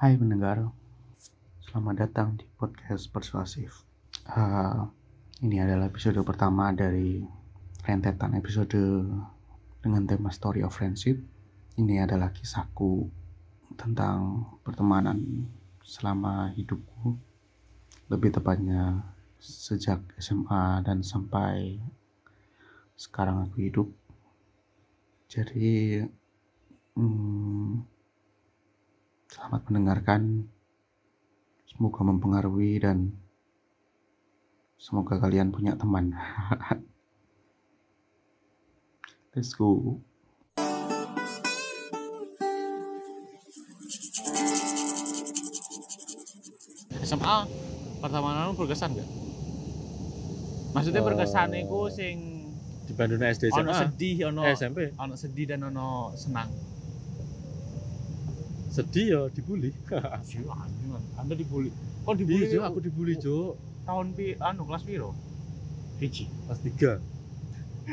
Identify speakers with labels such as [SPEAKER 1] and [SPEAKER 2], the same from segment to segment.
[SPEAKER 1] Hai pendengar, selamat datang di podcast persuasif. Uh, ini adalah episode pertama dari rentetan episode dengan tema Story of Friendship. Ini adalah kisahku tentang pertemanan selama hidupku, lebih tepatnya sejak SMA dan sampai sekarang aku hidup. Jadi, hmm, Selamat mendengarkan. Semoga mempengaruhi dan semoga kalian punya teman. Let's go.
[SPEAKER 2] SMA pertemanan berkesan gak? Maksudnya
[SPEAKER 3] Eh,
[SPEAKER 2] berkesan itu sing
[SPEAKER 3] di Bandung SD
[SPEAKER 2] ono
[SPEAKER 3] SMA
[SPEAKER 2] sedih, ono
[SPEAKER 3] eh, SMP
[SPEAKER 2] ono sedih dan ono senang.
[SPEAKER 3] Sedih ya dibully
[SPEAKER 2] Iya, anjing, Anda dibully. Kok dibully?
[SPEAKER 3] jo aku dibully jo
[SPEAKER 2] tahun pi anu kelas piro? Hiji.
[SPEAKER 3] kelas tiga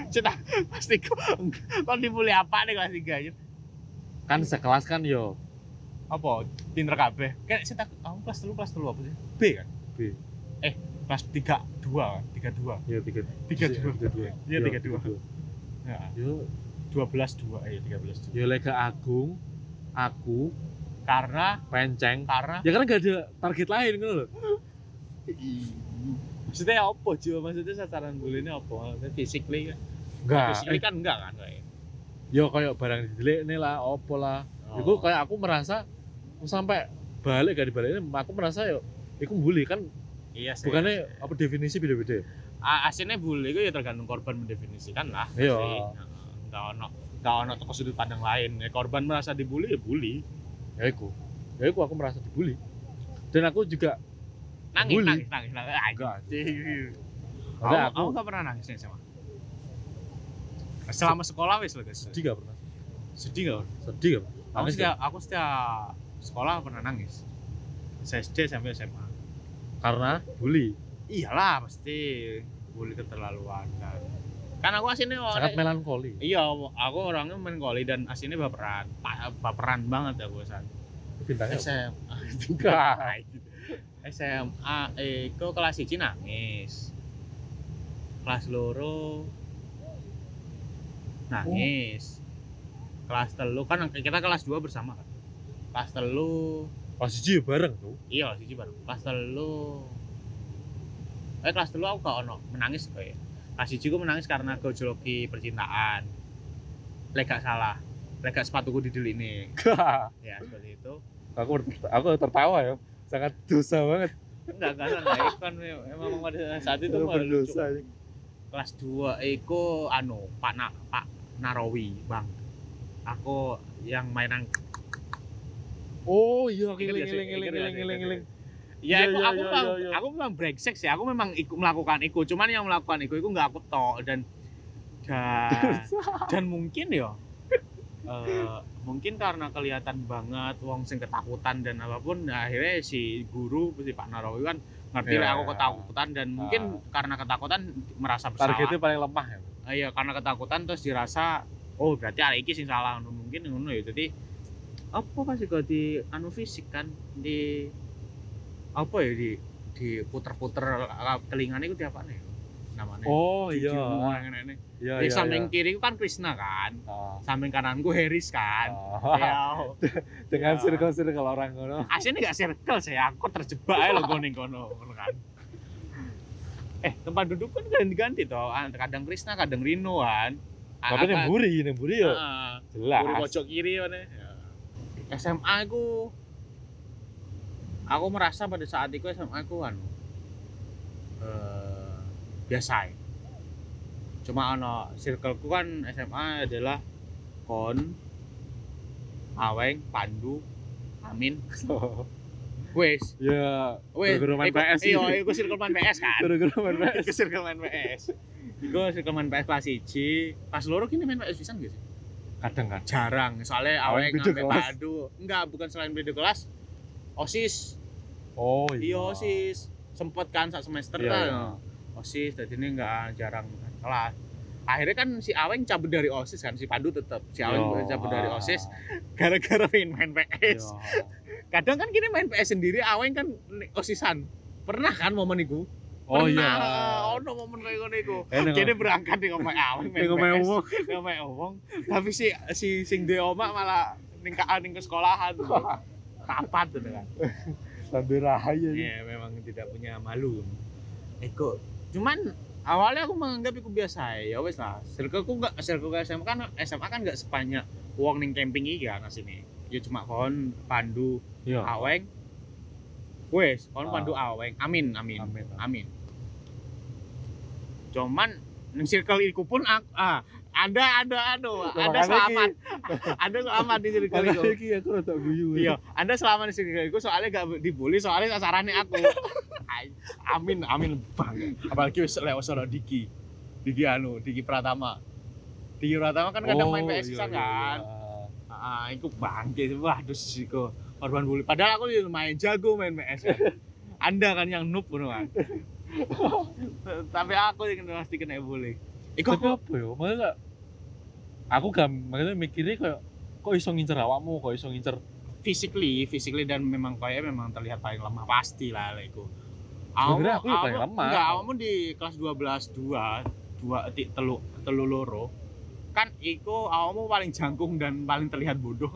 [SPEAKER 2] Cita, pasti kok kok dibully apa nih kelas 3 aja?
[SPEAKER 3] kan sekelas kan yo
[SPEAKER 2] Apa? Pinter kabeh. Kayak cita kamu kelas 3 kelas 3 apa sih? B kan?
[SPEAKER 3] B.
[SPEAKER 2] Eh, kelas 3 2 kan? 32.
[SPEAKER 3] ya tiga
[SPEAKER 2] Tiga dua.
[SPEAKER 3] tiga dua
[SPEAKER 2] Iya, tiga dua. Ya,
[SPEAKER 3] yo
[SPEAKER 2] 12 2 eh 13 2.
[SPEAKER 3] yo lega Agung aku
[SPEAKER 2] Karena
[SPEAKER 3] penceng
[SPEAKER 2] karena
[SPEAKER 3] ya karena gak ada target lain kan loh
[SPEAKER 2] maksudnya apa Jo? Maksudnya sasaran ini apa? Maksudnya physically kan?
[SPEAKER 3] enggak
[SPEAKER 2] Physically kan enggak kan kayak.
[SPEAKER 3] yo kayak barang didelik nih lah opo lah
[SPEAKER 2] Oh.
[SPEAKER 3] Iku kayak aku merasa aku sampai balik gak dibalik aku merasa yo Iku bully kan
[SPEAKER 2] Iya sih.
[SPEAKER 3] bukannya apa definisi beda-beda
[SPEAKER 2] aslinya bully itu ya tergantung korban mendefinisikan lah.
[SPEAKER 3] Iya.
[SPEAKER 2] pasti. Heeh. Nggak ono ono toko sudut pandang lain. Ya, korban merasa dibully ya bully.
[SPEAKER 3] ya iku ya iku aku merasa dibully dan aku juga
[SPEAKER 2] Nangis,
[SPEAKER 3] Bully?
[SPEAKER 2] nangis, nangis, nangis.
[SPEAKER 3] Enggak.
[SPEAKER 2] Anjing. Aku, aku,
[SPEAKER 3] aku
[SPEAKER 2] pernah nangis nih sama. Selama sekolah wis loh guys.
[SPEAKER 3] sedih gak pernah
[SPEAKER 2] Sedih nggak?
[SPEAKER 3] sedih gak
[SPEAKER 2] Aku
[SPEAKER 3] Nangis
[SPEAKER 2] setiap aku setiap sekolah pernah nangis. SD sampai SMA.
[SPEAKER 3] karena bully
[SPEAKER 2] Iyalah pasti bully keterlaluan kan. Kan aku aslinya
[SPEAKER 3] sangat
[SPEAKER 2] orang
[SPEAKER 3] melankoli
[SPEAKER 2] Iya, aku orangnya melankolis dan aslinya baperan. Baperan banget ya bosan.
[SPEAKER 3] bintangnya?
[SPEAKER 2] SMA.
[SPEAKER 3] enggak
[SPEAKER 2] SMA eh kok kelas 1 nangis. Kelas loro nangis. Kelas telu kan kita kelas 2 bersama kan. Kelas telu
[SPEAKER 3] pas siji ya bareng tuh
[SPEAKER 2] iya kelas 1 bareng. Kelas telu Eh kelas telu aku gak ono menangis kok ya. 1 ku menangis karena gojologi percintaan. Lek gak salah. Lek gak sepatuku didelik ini. Ya seperti itu.
[SPEAKER 3] aku aku tertawa ya sangat dosa banget
[SPEAKER 2] Enggak, enggak, enggak. Itu kan memang pada saat itu
[SPEAKER 3] berdosa
[SPEAKER 2] kelas 2 iku anu Pak Na, Pak Narawi, Bang. Aku yang mainan
[SPEAKER 3] oh iya ngiling ngiling ngiling ngiling ngiling
[SPEAKER 2] Ya,
[SPEAKER 3] Iya,
[SPEAKER 2] aku,
[SPEAKER 3] iya,
[SPEAKER 2] aku
[SPEAKER 3] iya,
[SPEAKER 2] memang,
[SPEAKER 3] iya, iya.
[SPEAKER 2] aku memang brengsek sih. Aku memang ikut melakukan itu. Cuman yang melakukan itu, itu nggak aku tok dan dan, dan mungkin ya, eh, mungkin karena kelihatan banget wong sing ketakutan dan apa pun, nah, akhirnya si guru si Pak Narawi kan ngerti
[SPEAKER 3] Iya.
[SPEAKER 2] lah aku ketakutan dan mungkin
[SPEAKER 3] Ah.
[SPEAKER 2] karena ketakutan merasa bersalah.
[SPEAKER 3] targetnya paling lemah ya
[SPEAKER 2] iya karena ketakutan terus dirasa oh berarti hari ini sing salah mungkin ngono ya jadi apa pas juga di anu fisik kan di apa ya di di puter-puter telinga itu apa nih namanya
[SPEAKER 3] oh iya. iya
[SPEAKER 2] di
[SPEAKER 3] iya
[SPEAKER 2] samping
[SPEAKER 3] iya.
[SPEAKER 2] kiri kan Krishna kan.
[SPEAKER 3] Ah.
[SPEAKER 2] samping kananku Harris kan.
[SPEAKER 3] Ah.
[SPEAKER 2] ya
[SPEAKER 3] dengan
[SPEAKER 2] Ya.
[SPEAKER 3] circle circle orang ngono.
[SPEAKER 2] Aslinya nggak circle saya aku terjebak ya loh kono kono kono kan. Eh tempat duduk kan ganti-ganti toh. Ah, kadang Krishna kadang Rino kan.
[SPEAKER 3] Tapi yang buri yang buri ya
[SPEAKER 2] Ah,
[SPEAKER 3] jelas.
[SPEAKER 2] Pojok kiri mana? SMA aku aku merasa pada saat itu SMA aku kan eh, biasa cuma ono circleku kan SMA adalah kon aweng pandu amin. Wes.
[SPEAKER 3] Ya
[SPEAKER 2] wes.
[SPEAKER 3] Guru-guru main PS
[SPEAKER 2] iya iku circle main PS kan?
[SPEAKER 3] Guru-guru main PS
[SPEAKER 2] iku circle main PS iku circle main PS kelas 1 pas loro kini main PS pisan gak sih?
[SPEAKER 3] Kadang kan.
[SPEAKER 2] Jarang. Soalnya
[SPEAKER 3] beda
[SPEAKER 2] ngambil padu enggak bukan selain beda kelas. Osis
[SPEAKER 3] oh
[SPEAKER 2] iya osis. Sempet kan saat semester
[SPEAKER 3] Iya,
[SPEAKER 2] kan?
[SPEAKER 3] iya.
[SPEAKER 2] osis jadi ini enggak jarang kelas. Akhirnya kan si Aweng cabut dari OSIS kan? Si Pandu tetap si Aweng
[SPEAKER 3] Yo.
[SPEAKER 2] cabut dari OSIS gara-gara main main PS
[SPEAKER 3] Yo.
[SPEAKER 2] kadang kan kini main PS sendiri Aweng kan nih, OSISan. Pernah kan momen itu?
[SPEAKER 3] Oh iya.
[SPEAKER 2] ono momen kayak ngono iku.
[SPEAKER 3] Eh, neng-
[SPEAKER 2] kini berangkat di ngomong Aweng main
[SPEAKER 3] omahe
[SPEAKER 2] PS
[SPEAKER 3] wong.
[SPEAKER 2] ngomong omong tapi si si sing oma malah ning ka ning ke sekolahan tapat gitu kan
[SPEAKER 3] Sambil rahaya.
[SPEAKER 2] Iya, memang tidak punya malu. Eko, cuman awalnya aku menganggap itu biasa ya wes lah. Circleku enggak circle ke SMA kan SMA kan enggak sebanyak uang ning camping iki kan sini. Ya cuma kon pandu
[SPEAKER 3] Iya.
[SPEAKER 2] aweng. Wes, kon
[SPEAKER 3] Ah.
[SPEAKER 2] pandu aweng. Amin, amin.
[SPEAKER 3] Amin.
[SPEAKER 2] Amin. Cuman ning circle iku pun ah ada ada anu, ada selamat. ada selamat di iku.
[SPEAKER 3] Makanya iki aku rada guyu.
[SPEAKER 2] Iya, Anda selama di sini gue soalnya gak dibully, soalnya sasarannya aku. Amin, amin banget. Apalagi wis lewat solo Diki. Diki anu, Diki Pratama. Diki Pratama kan kadang main PS
[SPEAKER 3] iya,
[SPEAKER 2] kan.
[SPEAKER 3] iya,
[SPEAKER 2] Ah, iku bangke. Wah, terus iku korban bully. Padahal aku lumayan jago main PS. Kan. Anda kan yang noob ngono kan. Tapi aku yang pasti kena bully. Iku
[SPEAKER 3] apa ya? Gak aku gak maksudnya mikirnya kayak kok iso ngincer awakmu, kok iso ngincer
[SPEAKER 2] physically, physically dan memang kayak memang terlihat paling lemah pasti lah.
[SPEAKER 3] Sebenarnya
[SPEAKER 2] Awakmu-
[SPEAKER 3] aku paling
[SPEAKER 2] awakmu-
[SPEAKER 3] lemah.
[SPEAKER 2] Enggak, awakmu di kelas 12 dua, dua ti, telu telu loro. Kan iku awakmu paling jangkung dan paling terlihat bodoh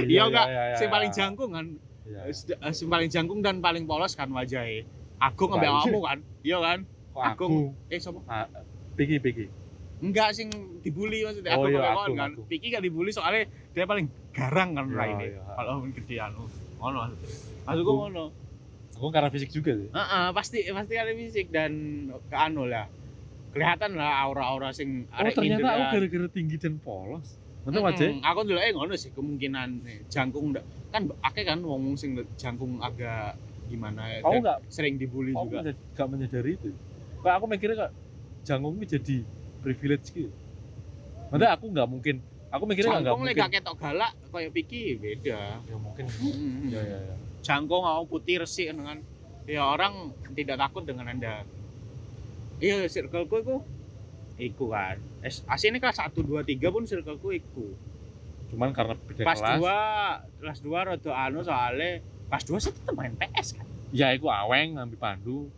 [SPEAKER 2] Iya enggak? Sing paling jangkung kan,
[SPEAKER 3] Iya.
[SPEAKER 2] eh, sing paling jangkung dan paling polos kan wajahnya.
[SPEAKER 3] Wah, iya.
[SPEAKER 2] awakmu kan? Iya kan? Agung.
[SPEAKER 3] aku
[SPEAKER 2] Eh sapa?
[SPEAKER 3] piki piki.
[SPEAKER 2] Enggak sing dibully maksudnya.
[SPEAKER 3] Oh,
[SPEAKER 2] Aku
[SPEAKER 3] iya, Agung,
[SPEAKER 2] kan.
[SPEAKER 3] Agung.
[SPEAKER 2] Piki gak dibully soalnya dia paling garang kan
[SPEAKER 3] Iya,
[SPEAKER 2] raine.
[SPEAKER 3] iya.
[SPEAKER 2] Kalau gede anu. Ngono. Maksudku ngono.
[SPEAKER 3] Aku karena fisik juga sih.
[SPEAKER 2] Heeh, pasti pasti ada fisik dan ke anu lah. Kelihatan lah aura-aura sing
[SPEAKER 3] Oh ternyata aku gara-gara tinggi dan polos.
[SPEAKER 2] Mm-mm,
[SPEAKER 3] aja.
[SPEAKER 2] Aku dulu eh ngono sih kemungkinan jangkung ndak kan akeh kan wong sing jangkung agak gimana ya.
[SPEAKER 3] Kamu
[SPEAKER 2] dan
[SPEAKER 3] nggak
[SPEAKER 2] sering dibully
[SPEAKER 3] aku
[SPEAKER 2] juga.
[SPEAKER 3] menyad- nggak menyadari itu. Kayak aku mikirnya kak jangkung ini jadi privilege gitu. Maksudnya aku nggak mungkin. Aku mikirnya nggak
[SPEAKER 2] lek
[SPEAKER 3] mungkin.
[SPEAKER 2] gak ketok galak kaya Piki beda.
[SPEAKER 3] Ya mungkin.
[SPEAKER 2] Mm-mm.
[SPEAKER 3] Ya ya ya.
[SPEAKER 2] Jangkung awak putih resik dengan ya orang tidak takut dengan Anda. Iya, circleku iku iku kan. Es, aslinya kelas 1 2 3 pun circleku iku.
[SPEAKER 3] Cuman karena beda
[SPEAKER 2] kelas
[SPEAKER 3] kelas.
[SPEAKER 2] 2 kelas 2 rada anu soalnya kelas 2 sih tetep main PS kan
[SPEAKER 3] Ya aku aweng ngambil pandu.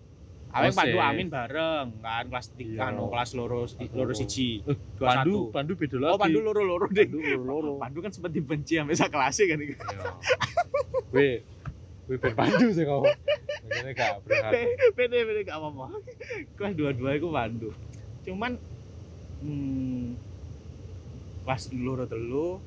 [SPEAKER 3] Osis.
[SPEAKER 2] Pandu Amin bareng kan kelas 3
[SPEAKER 3] Iya.
[SPEAKER 2] anu kelas loro loro siji
[SPEAKER 3] Eh, Pandu, pandu beda lagi.
[SPEAKER 2] oh Pandu loro loro deh
[SPEAKER 3] Pandu loro loro.
[SPEAKER 2] Pandu kan sempat dibenci sampai sak kelas kan
[SPEAKER 3] Iya. Weh, weh ben pandu sih kau. Makanya gak berhati.
[SPEAKER 2] pede pede gak apa apa kelas 2 2 itu Pandu cuman hmm, kelas loro telu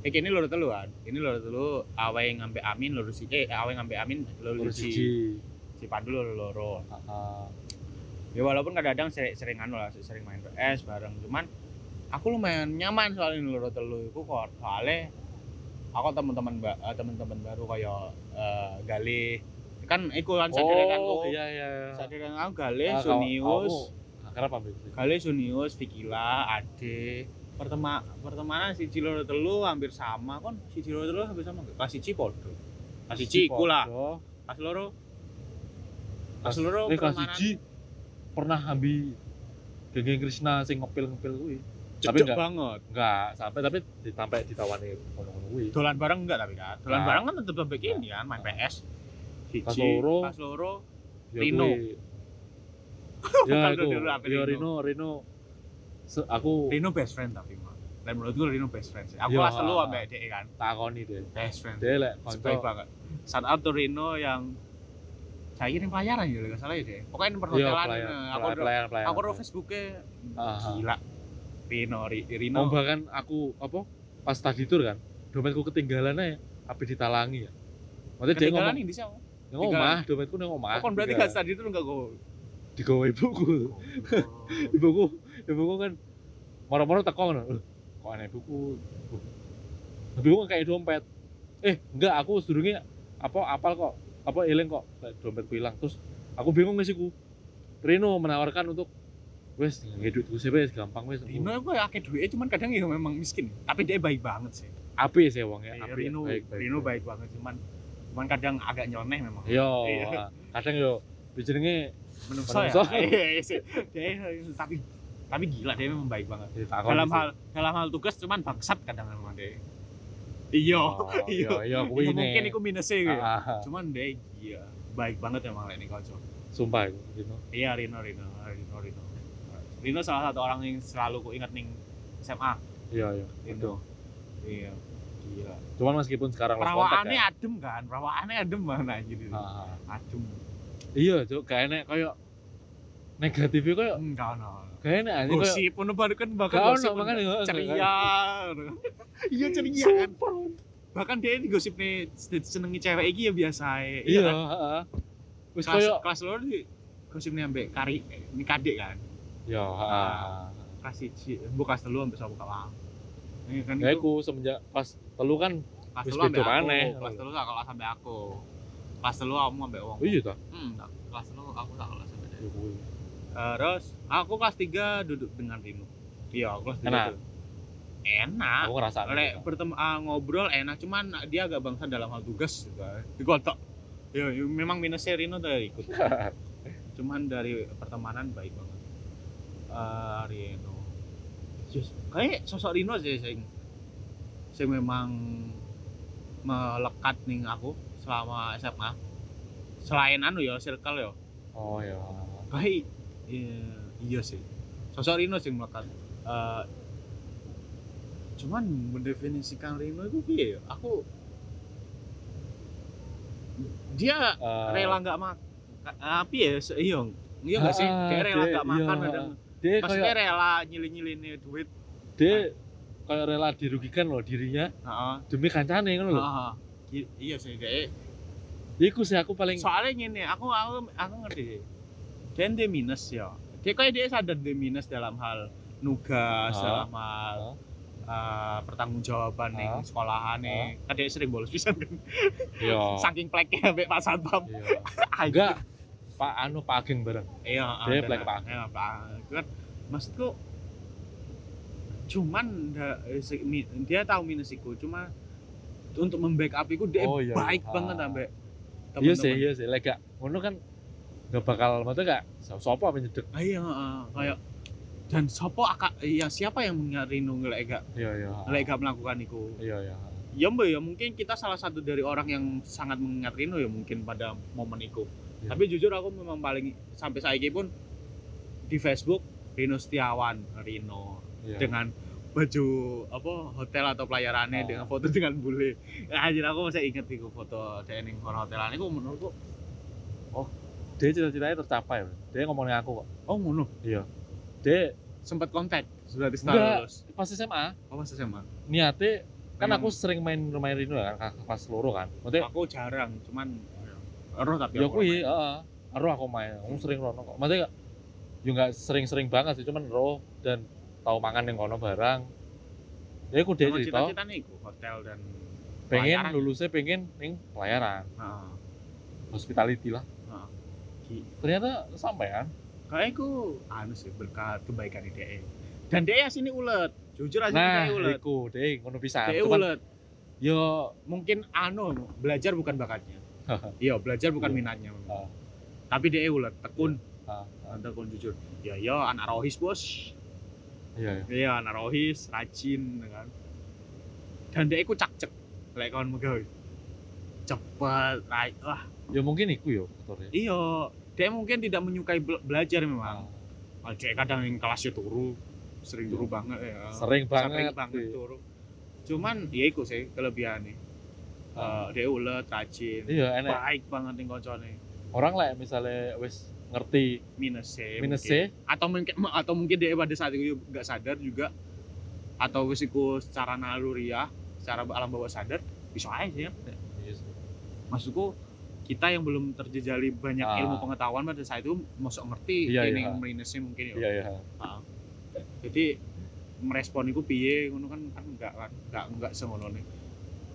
[SPEAKER 2] eh ini loro telu kan ini loro telu Aweng ngambil Amin loro siji eh Aweng ngambil Amin loro siji. Si Pandu loro. Loro
[SPEAKER 3] Ah,
[SPEAKER 2] ya walaupun kadang-kadang sering, sering anu lah sering main PS bareng cuman aku lumayan nyaman soalnya ini loro telu itu kok. Soalnya aku teman-teman eh, teman-teman baru kayak eh, Galih. Kan iku kan saderekanku
[SPEAKER 3] Oh, iya iya. iya.
[SPEAKER 2] saderekan aku Galih
[SPEAKER 3] Ah,
[SPEAKER 2] Sunius.
[SPEAKER 3] akrab apa gitu?
[SPEAKER 2] Galih Sunius Vikila Ade. Pertema pertemanan si loro telu hampir sama. Kon si loro telu hampir sama nggak? kelas siji podo kelas siji iku lah. kelas loro
[SPEAKER 3] Kelas
[SPEAKER 2] kelas loro
[SPEAKER 3] Eh, kelas siji pernah ambil geng Krishna sing ngepil-ngepil kuwi. Tapi enggak.
[SPEAKER 2] banget
[SPEAKER 3] Enggak, sampai tapi ditampai ditawani ngono-ngono kuwi.
[SPEAKER 2] dolan bareng enggak tapi kan dolan
[SPEAKER 3] Nah.
[SPEAKER 2] bareng kan tetep tetep ini kan main PS
[SPEAKER 3] Pas
[SPEAKER 2] siji
[SPEAKER 3] loro.
[SPEAKER 2] pas loro
[SPEAKER 3] Ya
[SPEAKER 2] Rino.
[SPEAKER 3] Ya itu, ya
[SPEAKER 2] Rino?
[SPEAKER 3] Rino, aku
[SPEAKER 2] Rino best friend tapi mah dan menurutku Rino best friend sih aku
[SPEAKER 3] Iya.
[SPEAKER 2] kelas telu ambek DE kan
[SPEAKER 3] takoni deh.
[SPEAKER 2] best friend
[SPEAKER 3] Dia lek kanca
[SPEAKER 2] banget out to Rino yang saya ini pelayaran ya nggak salah ya deh pokoknya ini
[SPEAKER 3] Iya,
[SPEAKER 2] perhotelan ini. aku
[SPEAKER 3] pelayan, pelayan.
[SPEAKER 2] aku ro Facebooknya
[SPEAKER 3] ah.
[SPEAKER 2] gila Rino Ri- Rino
[SPEAKER 3] Oh, bahkan aku apa pas tadi tur kan, dompetku ketinggalan aja, apa ditalangi ya. Maksudnya dia ngomong,
[SPEAKER 2] ini sih aku
[SPEAKER 3] yang omah, dompetku nang omah.
[SPEAKER 2] Oh, kon berarti
[SPEAKER 3] Tiga.
[SPEAKER 2] gak tadi itu enggak go
[SPEAKER 3] digawe ibuku. ibuku, ibuku kan moro-moro teko ngono. "Loh, Kok aneh ibuku. Loh, Ibuku kan kayak dompet. Eh, enggak, aku sedurunge apa apal kok, apa eling kok dompetku hilang. Terus aku bingung ngisiku. Rino menawarkan untuk wes ngedut gue wes gampang wes.
[SPEAKER 2] Rino aku akeh duitnya cuman kadang ya memang miskin tapi dia baik banget sih
[SPEAKER 3] Api sih wong ya,
[SPEAKER 2] Iya,
[SPEAKER 3] api.
[SPEAKER 2] Rino
[SPEAKER 3] baik, baik,
[SPEAKER 2] Rino baik banget cuman cuman kadang agak nyeleneh memang
[SPEAKER 3] Yo,
[SPEAKER 2] Iya.
[SPEAKER 3] kadang yo dijenenge
[SPEAKER 2] menungso ya iya iya sih tapi tapi gila dia memang baik banget
[SPEAKER 3] Ya,
[SPEAKER 2] dalam hal dalam hal tugas cuman bangsat kadang memang dia iya.
[SPEAKER 3] Oh,
[SPEAKER 2] iya
[SPEAKER 3] iya. kuwi
[SPEAKER 2] Ya,
[SPEAKER 3] ne.
[SPEAKER 2] mungkin itu minusnya gitu
[SPEAKER 3] Ah, ah, ah.
[SPEAKER 2] cuman dia iya. Baik banget emang ini kocok
[SPEAKER 3] sumpah itu Dino.
[SPEAKER 2] iya Rino Rino Rino Rino. Rino salah satu orang yang selalu ku ingat nih SMA
[SPEAKER 3] iya iya
[SPEAKER 2] Rino. iya gila.
[SPEAKER 3] Cuman meskipun sekarang
[SPEAKER 2] perawaannya
[SPEAKER 3] ya.
[SPEAKER 2] adem kan? Perawaannya adem mana gitu
[SPEAKER 3] Ah,
[SPEAKER 2] adem.
[SPEAKER 3] Iya cuk kayak nek koyo negatifnya koyo
[SPEAKER 2] enggak no
[SPEAKER 3] kayak nek anjing koyo
[SPEAKER 2] gosip pun baru kan
[SPEAKER 3] Gak
[SPEAKER 2] gosip
[SPEAKER 3] ono,
[SPEAKER 2] pun
[SPEAKER 3] nggak-
[SPEAKER 2] ceria iya ceria kan? Bahkan dia ini gosip nih senengi cewek iki ya biasa ae.
[SPEAKER 3] iya
[SPEAKER 2] kan?
[SPEAKER 3] heeh. Wis
[SPEAKER 2] kelas
[SPEAKER 3] koyo
[SPEAKER 2] kelas lo di gosip nih ambek kari ini kadek kan?
[SPEAKER 3] Ya heeh.
[SPEAKER 2] Kelas siji bu kelas telu ambek sapa kawan? Ini kan
[SPEAKER 3] ya iku semenjak pas telu kan
[SPEAKER 2] kelas
[SPEAKER 3] wis
[SPEAKER 2] telu ambek aku kelas telu tak kelas ambek aku. Kelas telu kamu ambek wong.
[SPEAKER 3] Oh iya ta
[SPEAKER 2] hmm tak- kelas telu aku tak kelas ambek dia.
[SPEAKER 3] Ya kuwi.
[SPEAKER 2] Terus aku kelas 3 duduk dengan Rino iya aku kelas 3
[SPEAKER 3] Enak?
[SPEAKER 2] enak.
[SPEAKER 3] Aku ngerasa
[SPEAKER 2] lek bertemu ah, ngobrol enak cuman dia agak bangsa dalam hal tugas gitu digotok ya, ya, memang minusnya Rino tuh ikut. Cuman dari pertemanan baik banget. Eh, Rino. Just, kayak sosok Rino sih sing sing memang melekat nih aku selama SMA selain anu ya circle ya.
[SPEAKER 3] Oh ya.
[SPEAKER 2] Kayak iya, iya sih. Sosok Rino sih melekat. Eh, cuman mendefinisikan Rino itu piye ya? Aku dia
[SPEAKER 3] Eh,
[SPEAKER 2] rela nggak makan apa ya se- iya iya nggak sih?
[SPEAKER 3] Ah,
[SPEAKER 2] dia rela nggak makan
[SPEAKER 3] iya.
[SPEAKER 2] kadang.
[SPEAKER 3] Dia
[SPEAKER 2] maksudnya
[SPEAKER 3] kayak
[SPEAKER 2] rela nyilin nyilin duit.
[SPEAKER 3] Dia kayak rela dirugikan loh dirinya.
[SPEAKER 2] Heeh.
[SPEAKER 3] demi kancane lho.
[SPEAKER 2] Heeh. I- iya sih dia
[SPEAKER 3] iku sih aku paling
[SPEAKER 2] soalnya gini aku aku aku ngerti dia dia minus ya. Dia kayak dia sadar dia minus dalam hal nugas
[SPEAKER 3] Ah.
[SPEAKER 2] dalam hal uh, pertanggungjawaban nih
[SPEAKER 3] Ah.
[SPEAKER 2] sekolahan nih kan dia sering bolos pisan kan?
[SPEAKER 3] Iya.
[SPEAKER 2] Saking pleknya sampai pak satpam
[SPEAKER 3] iya. Enggak. Pak anu Pak Ageng bareng.
[SPEAKER 2] Iya
[SPEAKER 3] Dia plek Pak.
[SPEAKER 2] iya pak Itu kan maksudku cuman eh, dia tahu minusku cuma untuk membackup itu dia
[SPEAKER 3] Oh, iya,
[SPEAKER 2] baik
[SPEAKER 3] iya.
[SPEAKER 2] banget
[SPEAKER 3] Ah.
[SPEAKER 2] sampai
[SPEAKER 3] iya sih iya sih. Lega ngono kan gak bakal maksudnya gak sopo apa nyedek
[SPEAKER 2] Ah, iya heeh. kayak dan sopo akak ya siapa yang Rino ngelek gak
[SPEAKER 3] iya iya.
[SPEAKER 2] ngelek gak melakukan itu?
[SPEAKER 3] Iya iya.
[SPEAKER 2] Ya mbak ya mungkin kita salah satu dari orang yang sangat mengingat Rino ya mungkin pada momen itu.
[SPEAKER 3] Iya.
[SPEAKER 2] tapi jujur aku memang paling sampai ini pun di Facebook Rino Setiawan Rino
[SPEAKER 3] iya.
[SPEAKER 2] dengan baju apa hotel atau pelayarannya
[SPEAKER 3] Ah.
[SPEAKER 2] dengan foto dengan bule. Anjir aku masih inget itu foto kono hotelan. Itu menurutku
[SPEAKER 3] dia cita-citanya tercapai bro. dia ngomongin aku kok.
[SPEAKER 2] Oh ngono?
[SPEAKER 3] Iya. Dia
[SPEAKER 2] sempat kontak sudah di lulus
[SPEAKER 3] pas SMA
[SPEAKER 2] oh pas SMA
[SPEAKER 3] niatnya kan
[SPEAKER 2] Memang.
[SPEAKER 3] aku sering main rumah Rino kan pas loro kan. Maksudnya
[SPEAKER 2] aku jarang cuman roh tapi
[SPEAKER 3] ya
[SPEAKER 2] aku main.
[SPEAKER 3] heeh. Aro aku main aku sering rono kok. Maksudnya ya nggak sering-sering banget sih cuman roh dan tahu makan yang kono barang ya aku dia cerita.
[SPEAKER 2] itu hotel dan
[SPEAKER 3] pengen
[SPEAKER 2] pelayaran.
[SPEAKER 3] lulusnya pengen ning pelayaran.
[SPEAKER 2] Heeh.
[SPEAKER 3] hospitality lah
[SPEAKER 2] Ki-
[SPEAKER 3] ternyata sampai kan
[SPEAKER 2] kayak aku anu sih berkat kebaikan dia dan dia sini ulet. Jujur aja
[SPEAKER 3] nah
[SPEAKER 2] dia ulet.
[SPEAKER 3] iku deh ngono bisa.
[SPEAKER 2] Dia ulet.
[SPEAKER 3] yo
[SPEAKER 2] mungkin anu belajar bukan bakatnya. Iya belajar bukan
[SPEAKER 3] Iya.
[SPEAKER 2] minatnya.
[SPEAKER 3] Ah.
[SPEAKER 2] tapi dia ulet tekun.
[SPEAKER 3] Ah, ah,
[SPEAKER 2] tekun jujur. Ya ya anak rohis bos.
[SPEAKER 3] Iya iya.
[SPEAKER 2] Iya anak rohis rajin ya kan. Dan dia ikut cak cek lek megawe. Cepet right. wah
[SPEAKER 3] ya mungkin iku yo faktornya
[SPEAKER 2] iya dia mungkin tidak menyukai bela- belajar memang.
[SPEAKER 3] Ah,
[SPEAKER 2] Dia kadang yang kelasnya turu sering turu banget ya.
[SPEAKER 3] Sering banget
[SPEAKER 2] sering banget
[SPEAKER 3] sih.
[SPEAKER 2] turu. Cuman ya iku sih kelebihannya. Eh, dia ulet rajin
[SPEAKER 3] iya enak.
[SPEAKER 2] baik banget nih koncone
[SPEAKER 3] orang lah misalnya wis ngerti
[SPEAKER 2] minus C
[SPEAKER 3] minus. C?
[SPEAKER 2] Atau mungkin atau mungkin dia pada saat itu nggak sadar juga. Atau wis iku secara naluriah secara alam bawah sadar bisa aja. Ya.
[SPEAKER 3] Iya sih.
[SPEAKER 2] maksudku kita yang belum terjejali banyak
[SPEAKER 3] Ah.
[SPEAKER 2] ilmu pengetahuan pada saat itu masuk ngerti
[SPEAKER 3] Iya,
[SPEAKER 2] ini
[SPEAKER 3] iya.
[SPEAKER 2] minusnya mungkin ya.
[SPEAKER 3] Iya iya.
[SPEAKER 2] Ah. jadi merespon itu piye ngono kan kan enggak kan enggak enggak semono nih.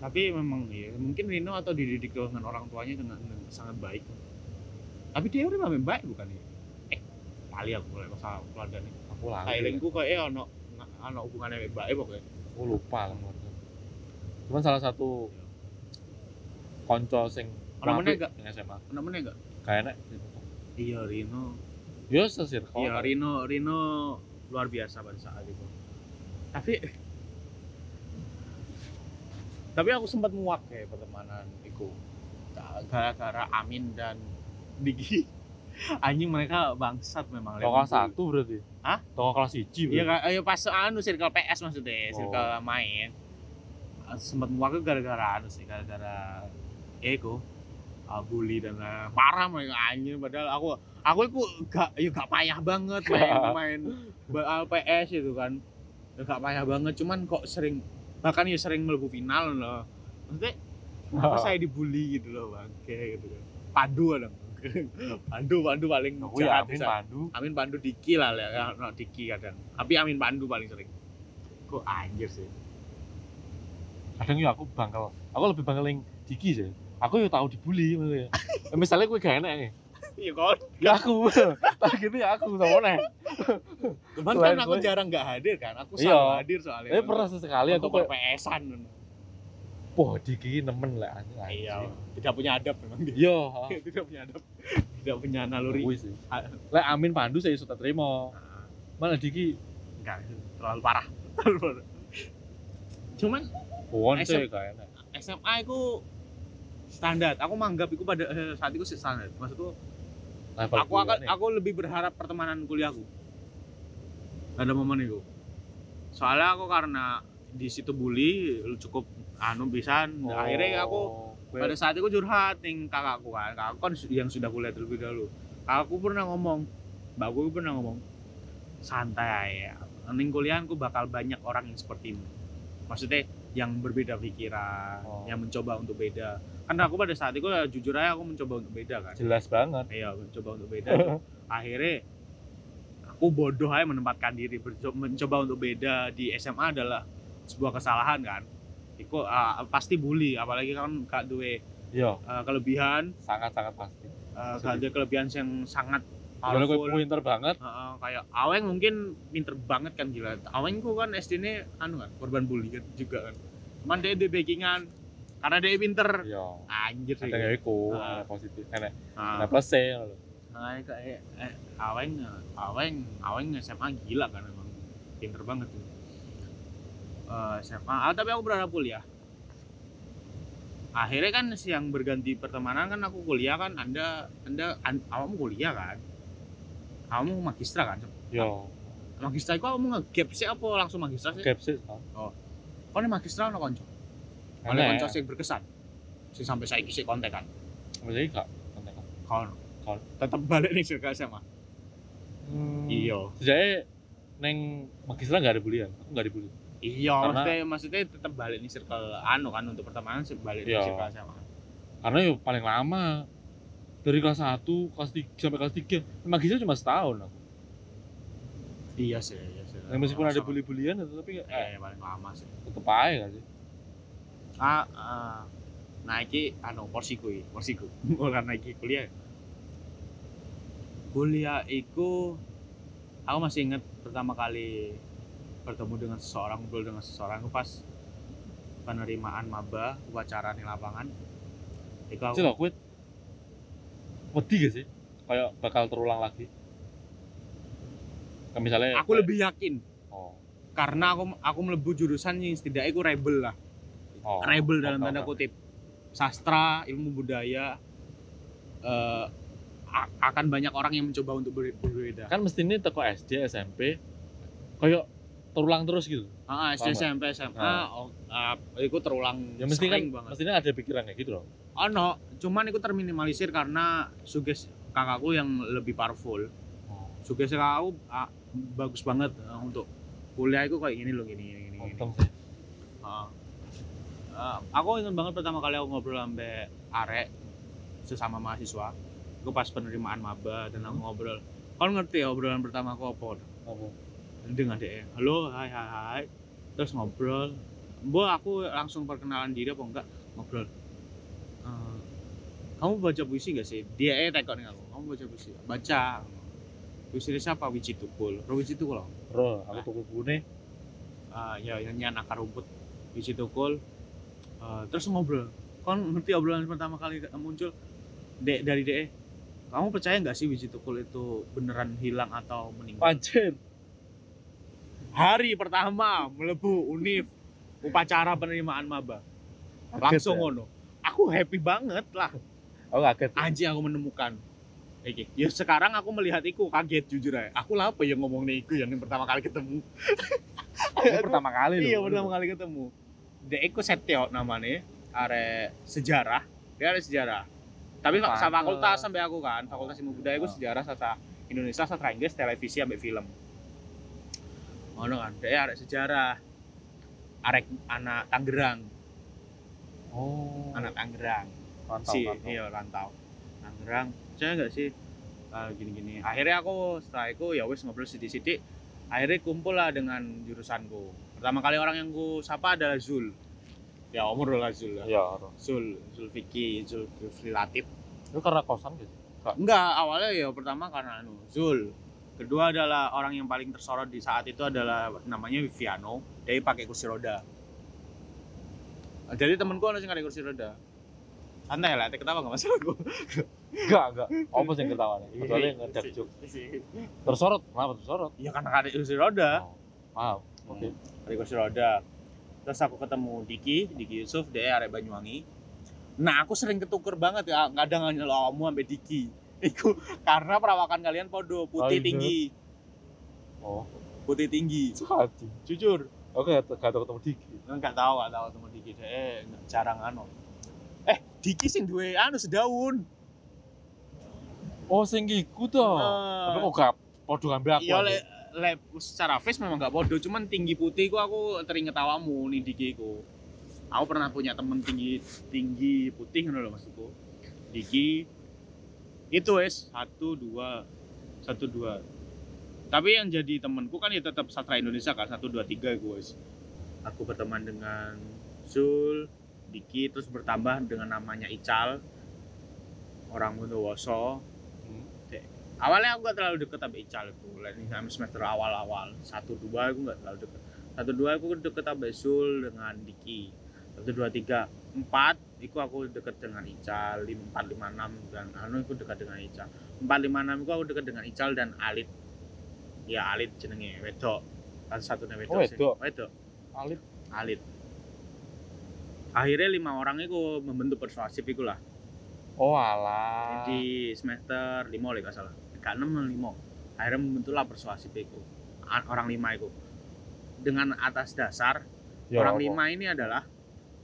[SPEAKER 2] Tapi memang ya mungkin Rino atau dididik dengan orang tuanya dengan, dengan sangat baik. Tapi dia udah memang baik bukan ya? Eh kali aku mulai masalah keluarga nih.
[SPEAKER 3] Aku lali
[SPEAKER 2] kayak lingku kayak eh ono ono hubungannya baik pokoknya.
[SPEAKER 3] Aku lupa lah cuman salah satu konco sing
[SPEAKER 2] Ono meneh gak?
[SPEAKER 3] SMA
[SPEAKER 2] namanya enggak
[SPEAKER 3] kayaknya
[SPEAKER 2] iya Rino.
[SPEAKER 3] Yo sesirkel
[SPEAKER 2] iya Rino Rino luar biasa pada saat itu. Tapi tapi aku sempat muak ya pertemanan itu. Gara-gara Amin dan Diki anjing mereka bangsat memang.
[SPEAKER 3] Toko kelas satu berarti?
[SPEAKER 2] Hah?
[SPEAKER 3] Toko kelas hiji
[SPEAKER 2] Iya
[SPEAKER 3] berarti?
[SPEAKER 2] ayo pas anu circle PS maksudnya,
[SPEAKER 3] Oh.
[SPEAKER 2] circle main. Sempat muak gara-gara anu sih, gara-gara ego bully dan lain parah mereka anjing padahal aku aku itu gak ya gak payah banget main main PS itu kan ya gak payah banget cuman kok sering bahkan ya sering melebu final loh maksudnya kenapa saya dibully gitu loh bang kayak gitu kan pandu dong pandu pandu paling
[SPEAKER 3] Aku ya Amin
[SPEAKER 2] bisa.
[SPEAKER 3] Pandu
[SPEAKER 2] Amin Pandu Diki lah ya, no, Diki kadang. Tapi Amin Pandu paling sering. Kok anjir sih.
[SPEAKER 3] kadang ya aku bangkel aku lebih bangkel yang Diki sih aku ya tahu dibully maksudnya Eh, misalnya gue gak enak ya
[SPEAKER 2] Iya kon.
[SPEAKER 3] ya aku tak gitu ya aku sama nih
[SPEAKER 2] Cuman kan aku
[SPEAKER 3] gue-
[SPEAKER 2] jarang nggak hadir kan. Aku
[SPEAKER 3] Iya.
[SPEAKER 2] selalu hadir soalnya.
[SPEAKER 3] eh pernah sesekali aku
[SPEAKER 2] aku
[SPEAKER 3] kayak
[SPEAKER 2] PS-an.
[SPEAKER 3] wah Diki nemen lah anjing
[SPEAKER 2] Iya. Tidak punya adab memang dia.
[SPEAKER 3] iya
[SPEAKER 2] Tidak punya adab. Tidak punya naluri.
[SPEAKER 3] Kuwi sih
[SPEAKER 2] Ah.
[SPEAKER 3] lek Amin Pandu saya sudah terima malah Diki
[SPEAKER 2] Enggak, terlalu parah. Terlalu parah. Cuman
[SPEAKER 3] Won
[SPEAKER 2] SM.
[SPEAKER 3] sih gak enak
[SPEAKER 2] SMA itu standar. Aku menganggap itu pada eh, saat itu sih standar. Maksudku
[SPEAKER 3] level
[SPEAKER 2] aku akan
[SPEAKER 3] kuliahnya.
[SPEAKER 2] aku lebih berharap pertemanan kuliahku. Ada momen itu. Soalnya aku karena di situ bully lu cukup anu pisan.
[SPEAKER 3] Oh,
[SPEAKER 2] akhirnya aku pada saat itu curhat ning kakakku kan. Kakakku kan yang sudah kuliah terlebih dahulu. Kakakku pernah ngomong mbakku pernah ngomong santai ya ning kuliahku bakal banyak orang yang sepertimu maksudnya yang berbeda pikiran
[SPEAKER 3] Oh.
[SPEAKER 2] yang mencoba untuk beda. Kan aku pada saat itu ya, jujur aja aku mencoba untuk beda kan?
[SPEAKER 3] Jelas banget.
[SPEAKER 2] Iya mencoba untuk beda. Akhirnya aku bodoh aja menempatkan diri. Mencoba untuk beda di SMA adalah sebuah kesalahan kan? Itu ah, pasti bully apalagi kan gak duwe
[SPEAKER 3] iya.
[SPEAKER 2] ah, kelebihan.
[SPEAKER 3] Sangat sangat pasti.
[SPEAKER 2] Ah, gak ada kelebihan yang sangat
[SPEAKER 3] Soalnya gue pinter banget?
[SPEAKER 2] Ah, kayak Aweng mungkin pinter banget kan gila. Aweng ku kan SD ini anu kan korban bully kan juga kan. Cuman dia di backingan karena dia pinter.
[SPEAKER 3] Iya.
[SPEAKER 2] Anjir sih.
[SPEAKER 3] Ada iku ada positif.
[SPEAKER 2] Ah.
[SPEAKER 3] enak plus loh
[SPEAKER 2] Nah, kayak eh, Aweng, Aweng, Aweng SMA gila kan emang. Pinter banget tuh. Eh, SMA, ah, tapi aku berharap kuliah. Akhirnya kan yang berganti pertemanan kan aku kuliah kan, anda, anda, an, awakmu kuliah kan, kamu magistra kan,
[SPEAKER 3] yo
[SPEAKER 2] magistra itu kamu nge-gap sih apa langsung magistra sih?
[SPEAKER 3] gap sih
[SPEAKER 2] Kau nih magistra ono konco, ono
[SPEAKER 3] enak
[SPEAKER 2] konco sing berkesan, sing sampai saya kisih kontekan,
[SPEAKER 3] maksudnya gak kontak
[SPEAKER 2] kau,
[SPEAKER 3] Kau.
[SPEAKER 2] tetap balik nih circle SMA.
[SPEAKER 3] hmm.
[SPEAKER 2] Iya.
[SPEAKER 3] sejak neng magistra gak ada bulian aku gak dibully
[SPEAKER 2] Iya, maksudnya maksudnya tetap balik nih circle anu kan untuk pertemanan sih balik
[SPEAKER 3] Iya.
[SPEAKER 2] di circle SMA.
[SPEAKER 3] karena yo paling lama dari kelas 1, kelas 3 sampai kelas 3 magistra cuma setahun aku.
[SPEAKER 2] Iya sih, iya sih.
[SPEAKER 3] Nah, meskipun ada
[SPEAKER 2] Sama.
[SPEAKER 3] bully-bulian tapi
[SPEAKER 2] eh,
[SPEAKER 3] eh,
[SPEAKER 2] paling lama sih.
[SPEAKER 3] tetep aja gak sih
[SPEAKER 2] Ah, ah. nah iki anu porsiku iki, porsiku. Ora iki kuliah. Kuliah iku aku masih inget pertama kali bertemu dengan seseorang, ngobrol dengan seseorang itu pas penerimaan maba upacara di lapangan. Iku aku
[SPEAKER 3] wedi gak sih? Kayak bakal terulang lagi. Kayak misalnya
[SPEAKER 2] aku lebih yakin.
[SPEAKER 3] Oh,
[SPEAKER 2] karena aku aku melebu jurusan yang setidaknya aku rebel lah.
[SPEAKER 3] Oh,
[SPEAKER 2] rebel dalam tanda kutip. Sastra ilmu budaya eh, a- akan banyak orang yang mencoba untuk ber- berbeda.
[SPEAKER 3] Kan mesti ini teko SD SMP kayak terulang terus gitu.
[SPEAKER 2] Ah, SD SMP SMA
[SPEAKER 3] Ah.
[SPEAKER 2] oh, ah, itu terulang
[SPEAKER 3] ya mesti kan
[SPEAKER 2] banget.
[SPEAKER 3] mestinya ada pikiran kayak gitu loh
[SPEAKER 2] oh no cuman itu terminimalisir karena suges kakakku yang lebih powerful.
[SPEAKER 3] Oh,
[SPEAKER 2] suges kakakku ah, bagus banget ah, untuk kuliah itu kayak gini loh gini gini gini, Ah. Ah, aku ingat banget pertama kali aku ngobrol sampai arek sesama mahasiswa. Aku pas penerimaan maba dan aku ngobrol. Kau ngerti ya obrolan pertama aku apa?
[SPEAKER 3] apa
[SPEAKER 2] Dengan dia. Halo, hai hai hai. Terus ngobrol. Bu, aku langsung perkenalan diri apa enggak? Ngobrol. "Eh, kamu baca puisi gak sih? Dia eh tekok nih aku. Kamu baca puisi? Baca. Puisi dari siapa? Wiji Tukul. Bro Wiji Tukul.
[SPEAKER 3] bro aku tuku buku nih
[SPEAKER 2] Ah, ya nyanyian akar rumput biji tukul Ah, terus ngobrol kan ngerti obrolan pertama kali muncul dek dari dek kamu percaya nggak sih biji tukul itu beneran hilang atau meninggal
[SPEAKER 3] anjir
[SPEAKER 2] hari pertama melebu univ upacara penerimaan maba langsung
[SPEAKER 3] ya?
[SPEAKER 2] ngono aku happy banget lah
[SPEAKER 3] Aku kaget.
[SPEAKER 2] anjing aku menemukan Iki. Ya sekarang aku melihat iku kaget jujur aja. Aku lah apa yang ngomong iku yang pertama kali ketemu.
[SPEAKER 3] Ini pertama kali loh.
[SPEAKER 2] iya pertama kali ketemu. Dek iku Setio namanya, are sejarah. Dia ada sejarah. Tapi
[SPEAKER 3] Pantes.
[SPEAKER 2] sama fakultas sampai aku kan, fakultas ilmu budaya iku sejarah sastra Indonesia, sastra Inggris, televisi sampai film. Ono kan, dia ada sejarah. Arek anak Tangerang,
[SPEAKER 3] Oh.
[SPEAKER 2] anak Tangerang.
[SPEAKER 3] Mantap,
[SPEAKER 2] si
[SPEAKER 3] mantap.
[SPEAKER 2] iya rantau Tangerang saya nggak sih Eh, gini-gini akhirnya aku setelah itu ya wes ngobrol sidik-sidik akhirnya kumpul lah dengan jurusanku pertama kali orang yang ku sapa adalah Zul ya umur lah Zul lah
[SPEAKER 3] Iya, Ro.
[SPEAKER 2] Zul Zul Vicky Zul Zul Latif
[SPEAKER 3] Itu karena kosan gitu.
[SPEAKER 2] enggak awalnya ya pertama karena anu Zul kedua adalah orang yang paling tersorot di saat itu adalah namanya Viviano dia pakai kursi roda jadi temenku ada yang pakai kursi roda santai lah ketawa nggak masalah gue
[SPEAKER 3] Enggak, enggak. Apa yang ketawa nih? Kecuali ngejak juk. Tersorot, kenapa tersorot?
[SPEAKER 2] Iya karena ada kursi roda.
[SPEAKER 3] Oh, Maaf. Oke.
[SPEAKER 2] Ada kursi roda. Terus aku ketemu Diki, Diki Yusuf, dia arek Banyuwangi. Nah, aku sering ketuker banget ya, kadang nyelo awakmu sampai Diki. Iku karena perawakan kalian podo, putih
[SPEAKER 3] Oh, iya.
[SPEAKER 2] tinggi,
[SPEAKER 3] Oh,
[SPEAKER 2] putih tinggi.
[SPEAKER 3] hati.
[SPEAKER 2] Jujur,
[SPEAKER 3] Oke, gak tahu ketemu Diki.
[SPEAKER 2] enggak tahu, enggak tahu ketemu Diki eh, jarang anu. Eh, Diki sing duwe anu sedaun.
[SPEAKER 3] Oh, sing iku toh.
[SPEAKER 2] Eh,
[SPEAKER 3] Tapi kok gak podo ngambil aku.
[SPEAKER 2] Iya le, le, secara face memang gak bodoh, cuman tinggi putih ku aku teringet awamu nih Diki ku. Aku pernah punya temen tinggi tinggi putih ngono loh maksudku. Diki itu wes satu dua satu dua. Tapi yang jadi temenku kan ya tetap sastra Indonesia kan satu dua tiga gue wes. Aku berteman dengan Zul, Diki terus bertambah dengan namanya Ical orang Bondowoso
[SPEAKER 3] Hmm.
[SPEAKER 2] awalnya aku gak terlalu deket sama Ical itu sama semester awal-awal satu dua aku gak terlalu deket satu dua aku deket sama Sul dengan Diki satu dua tiga empat. Itu aku deket dengan Ical lima empat lima enam dan anu aku dekat dengan Ical empat lima enam itu aku deket dengan Ical dan Alit. Ya Alit jenenge wedok. Kan satu wedok
[SPEAKER 3] Oh, wedok.
[SPEAKER 2] wedok.
[SPEAKER 3] Alit.
[SPEAKER 2] Alit. Akhirnya lima orang itu membentuk persuasif itu lah.
[SPEAKER 3] Oh, alah.
[SPEAKER 2] di semester lima lah gak salah. Gak enam lima. Akhirnya membentuklah persuasif itu orang lima itu dengan atas dasar
[SPEAKER 3] Ya,
[SPEAKER 2] orang
[SPEAKER 3] apa?
[SPEAKER 2] lima ini adalah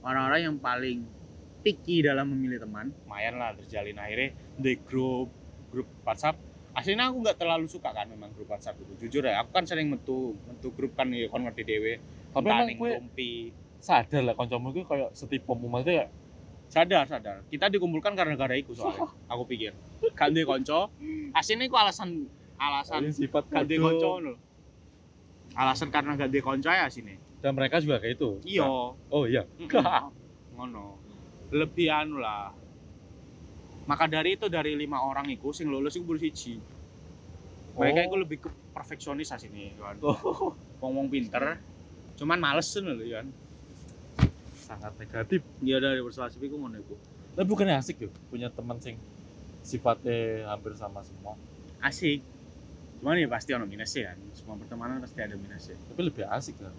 [SPEAKER 2] orang-orang yang paling picky dalam memilih teman. Lumayan lah terjalin. Akhirnya di grup grup WhatsApp. Aslinya aku nggak terlalu suka kan memang grup WhatsApp itu. Jujur ya aku kan sering metu metu grup kan ya kon ngerti dewe
[SPEAKER 3] kue
[SPEAKER 2] Rumpi.
[SPEAKER 3] sadar lah kancamu itu kayak setipe maksudnya ya.
[SPEAKER 2] Sadar sadar. Kita dikumpulkan karena gara itu soalnya aku pikir. Kan dia konco aslinya itu alasan alasan
[SPEAKER 3] sifat
[SPEAKER 2] gak di
[SPEAKER 3] bodoh.
[SPEAKER 2] konco. Alasan karena gak di konco ya sini.
[SPEAKER 3] Dan mereka juga kayak itu.
[SPEAKER 2] Iya.
[SPEAKER 3] Oh iya.
[SPEAKER 2] Ngono. Lebih anu lah. Maka dari itu dari lima orang itu sing lulus itu baru siji. Mereka
[SPEAKER 3] Oh.
[SPEAKER 2] itu lebih ke perfeksionis sini kan.
[SPEAKER 3] Oh,
[SPEAKER 2] Wong-wong pinter. Cuman males lho kan.
[SPEAKER 3] sangat negatif.
[SPEAKER 2] Iya dari persuasif itu ngono iku.
[SPEAKER 3] Tapi bukannya asik yuk punya teman sing sifatnya hampir sama semua.
[SPEAKER 2] Asik. Cuman ya pasti ono minusnya kan. Semua pertemanan pasti ada minusnya.
[SPEAKER 3] Tapi lebih asik kan.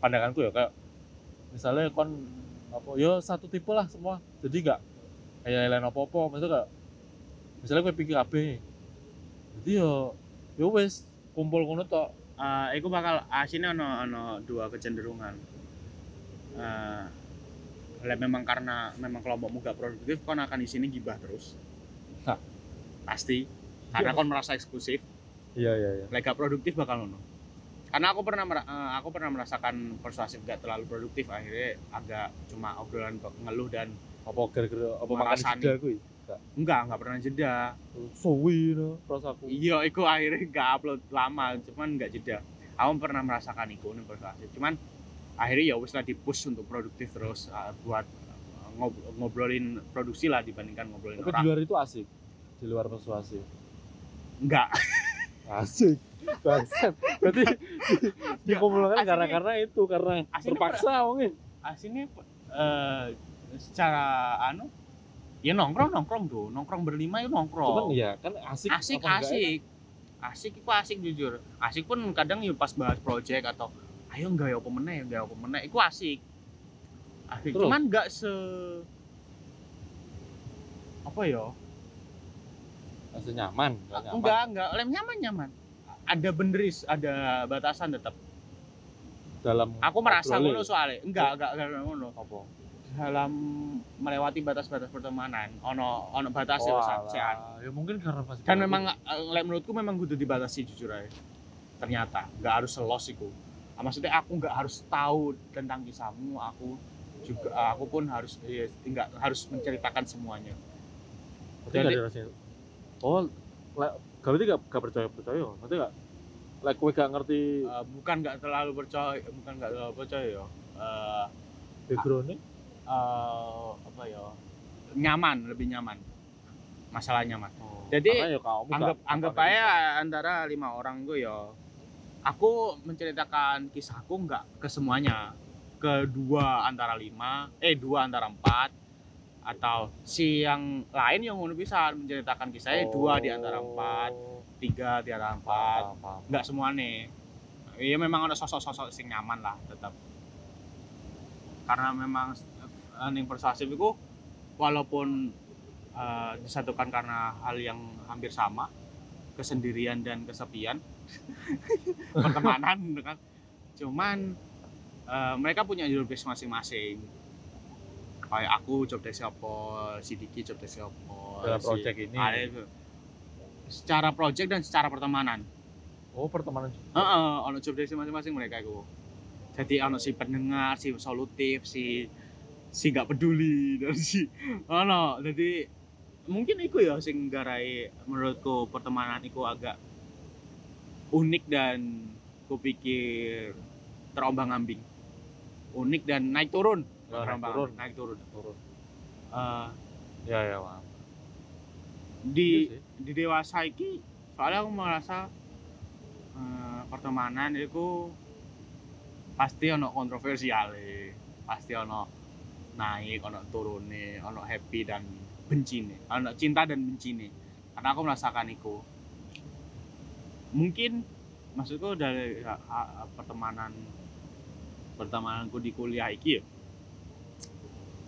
[SPEAKER 3] Pandanganku ya kayak misalnya kon apa yo satu tipe lah semua. Jadi enggak kayak lain apa-apa maksudnya kayak misalnya gue pikir AB. Jadi yo yo wes kumpul kono tok.
[SPEAKER 2] Eh, iku bakal asine ono ono dua kecenderungan. Eh, lek memang karena memang kelompokmu gak produktif, kon akan di sini gibah terus.
[SPEAKER 3] Hah.
[SPEAKER 2] Pasti. Karena kon merasa eksklusif,
[SPEAKER 3] Iya iya iya.
[SPEAKER 2] lek gak produktif bakal ngono. Karena aku pernah eh, aku pernah merasakan persuasif gak terlalu produktif akhirnya agak cuma obrolan ngeluh dan
[SPEAKER 3] Apa gara-gara apa makan jeda kuwi?
[SPEAKER 2] enggak enggak pernah jeda.
[SPEAKER 3] Suwi no rasaku.
[SPEAKER 2] Iya, iku akhirnya gak upload lama, cuman gak jeda. Aku pernah merasakan itu nih persuasif. Cuman akhirnya ya wis lah di push untuk produktif terus uh, buat ngob- ngobrolin produksi lah dibandingkan ngobrolin
[SPEAKER 3] Tapi di
[SPEAKER 2] orang.
[SPEAKER 3] luar itu asik. Di luar persuasi.
[SPEAKER 2] Enggak.
[SPEAKER 3] Asik. Bangsat. Berarti dikumpulkan karena karena itu karena
[SPEAKER 2] aslinya
[SPEAKER 3] terpaksa wongnya.
[SPEAKER 2] Aslinya eh secara anu ya nongkrong nongkrong tuh, nongkrong berlima itu nongkrong.
[SPEAKER 3] Cuman ya kan asik.
[SPEAKER 2] asik
[SPEAKER 3] apa enggak
[SPEAKER 2] asik. asik iku asik jujur asik pun kadang ya pas bahas project atau ayo nggak ya apa meneh ya nggak ya apa meneh iku asik asik
[SPEAKER 3] Terus?
[SPEAKER 2] cuman nggak se apa ya
[SPEAKER 3] Masih nyaman, nggak nyaman.
[SPEAKER 2] enggak enggak. Lem nyaman nyaman. Ada benderis ada batasan tetap
[SPEAKER 3] Dalam
[SPEAKER 2] aku merasa ngono soalnya. Enggak enggak enggak ngono.
[SPEAKER 3] Apa?
[SPEAKER 2] dalam melewati batas-batas pertemanan ono ono batas ya
[SPEAKER 3] Oh, alah. Ya mungkin karena masih
[SPEAKER 2] kan memang eh, lek menurutku memang kudu dibatasi jujur aja. Ternyata nggak harus selos iku. Ah, maksudnya aku nggak harus tahu tentang kisahmu aku juga aku pun harus ya, nggak harus menceritakan semuanya.
[SPEAKER 3] Berarti
[SPEAKER 2] Jadi-.
[SPEAKER 3] Oh, lek gak berarti gak, gak percaya percaya. Nanti gak lek kowe gak ngerti?
[SPEAKER 2] Eh, bukan nggak terlalu percaya bukan nggak terlalu percaya ya Eh,
[SPEAKER 3] backgroundnya.
[SPEAKER 2] eh, apa ya nyaman lebih nyaman. Masalah nyaman.
[SPEAKER 3] Oh,
[SPEAKER 2] Jadi,
[SPEAKER 3] ya
[SPEAKER 2] anggap
[SPEAKER 3] gak-
[SPEAKER 2] anggap
[SPEAKER 3] gak-
[SPEAKER 2] aja antara lima orang gue ya aku menceritakan kisahku nggak ke semuanya. Ke dua antara lima eh dua antara empat atau si yang lain yang ngono bisa menceritakan kisahnya dua di antara empat
[SPEAKER 3] Oh,
[SPEAKER 2] tiga di antara empat. Nggak semua nih. Iya memang ada sosok-sosok sing nyaman lah tetap. Karena memang eh, ning persuasif itu walaupun eh, disatukan karena hal yang hampir sama kesendirian dan kesepian pertemanan kan. Cuman eh, mereka punya desk masing-masing kayak aku job desk apa si Diki job desk apa
[SPEAKER 3] Dalam
[SPEAKER 2] si-
[SPEAKER 3] project ini.
[SPEAKER 2] ada itu. secara project dan secara pertemanan
[SPEAKER 3] Oh, pertemanan juga.
[SPEAKER 2] Heeh, ono job desk masing-masing mereka itu. Jadi ono si pendengar, si solutif, si si nggak peduli dan si ono. Jadi mungkin iku ya sing garai menurutku pertemanan iku agak unik dan kupikir terombang-ambing. Unik dan naik turun.
[SPEAKER 3] Ya, naik turun.
[SPEAKER 2] naik turun.
[SPEAKER 3] Turun.
[SPEAKER 2] Eh,
[SPEAKER 3] Ya, ya, paham.
[SPEAKER 2] di
[SPEAKER 3] Iya
[SPEAKER 2] di dewasa iki soalnya aku merasa eh, pertemanan itu pasti ono kontroversial pasti ono naik ono turune ono happy dan benci nih ono cinta dan benci nih karena aku merasakan itu mungkin maksudku dari ha- pertemanan pertemananku di kuliah iki ya,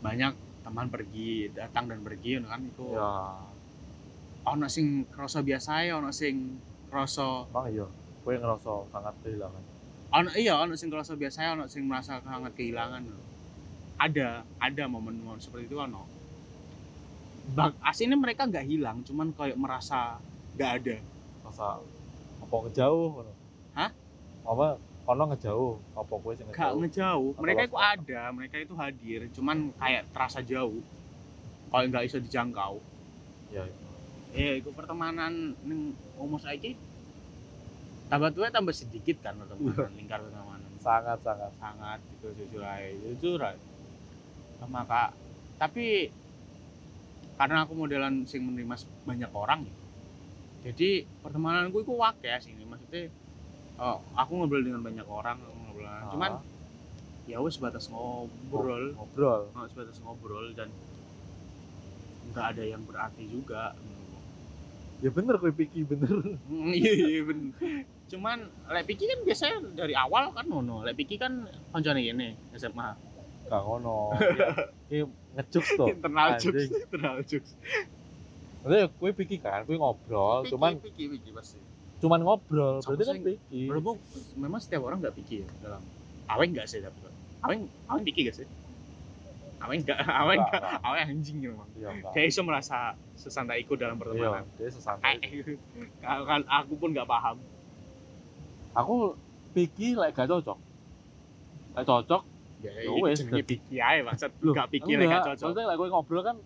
[SPEAKER 2] banyak teman pergi datang dan pergi kan itu
[SPEAKER 3] Ya,
[SPEAKER 2] ono sing kroso biasa ya ono sing kroso
[SPEAKER 3] emang iya. Kowe ngerasa sangat kehilangan.
[SPEAKER 2] ono iya ono sing kroso biasa ya ono sing merasa sangat kehilangan ada ada momen-momen seperti itu ono Bak, aslinya mereka nggak hilang cuman kayak merasa nggak ada
[SPEAKER 3] Masa apa ngono?
[SPEAKER 2] Hah?
[SPEAKER 3] Apa kono ngejauh? Apa kowe sing ngejauh?
[SPEAKER 2] ngejauh.
[SPEAKER 3] Atau
[SPEAKER 2] mereka itu ada mereka itu hadir cuman kayak terasa jauh. Kalau nggak bisa dijangkau.
[SPEAKER 3] Ya, ya.
[SPEAKER 2] eh itu pertemanan ning umur saiki tambah tua tambah sedikit kan pertemanan lingkar pertemanan.
[SPEAKER 3] Sangat sangat.
[SPEAKER 2] Sangat itu jujur aja jujur aja maka tapi karena aku modelan sing menerima banyak orang ya, jadi pertemananku itu wake sini maksudnya oh, aku ngobrol dengan banyak orang aku ngobrol. Cuman
[SPEAKER 3] Ah,
[SPEAKER 2] ya wes sebatas ngobrol.
[SPEAKER 3] Ngobrol.
[SPEAKER 2] oh, sebatas ngobrol dan nggak ada yang berarti juga.
[SPEAKER 3] Ya bener kowe pikir bener.
[SPEAKER 2] Hmm, iya iya bener. Cuman lek Piki kan biasanya dari awal kan ngono. Lek Piki kan koncone ini SMA
[SPEAKER 3] Gak ngono. Ini ngejuk to.
[SPEAKER 2] internal jokes internal jokes.
[SPEAKER 3] Maksudnya kowe pikir kan, kowe ngobrol,
[SPEAKER 2] Piki,
[SPEAKER 3] cuman
[SPEAKER 2] Piki Piki pasti
[SPEAKER 3] cuman ngobrol.
[SPEAKER 2] Sama
[SPEAKER 3] Berarti kan pikir.
[SPEAKER 2] berhubung memang setiap orang nggak Piki ya dalam aweng nggak sih tapi aweng aweng Piki gak sih aweng nggak aweng
[SPEAKER 3] Nggak,
[SPEAKER 2] aweng anjing memang
[SPEAKER 3] Iya, enggak.
[SPEAKER 2] kayak iso merasa sesantai ikut dalam
[SPEAKER 3] Iya,
[SPEAKER 2] pertemanan
[SPEAKER 3] dia sesantai.
[SPEAKER 2] Eh, kalau kan aku pun nggak paham
[SPEAKER 3] Aku pikir lek gak cocok. Lek cocok,
[SPEAKER 2] ya,
[SPEAKER 3] Ya
[SPEAKER 2] itu
[SPEAKER 3] wes,
[SPEAKER 2] jenenge
[SPEAKER 3] jadi-
[SPEAKER 2] Piki aja maksud nggak Piki lek nggak cocok
[SPEAKER 3] Maksudnya lek kowe ngobrol kan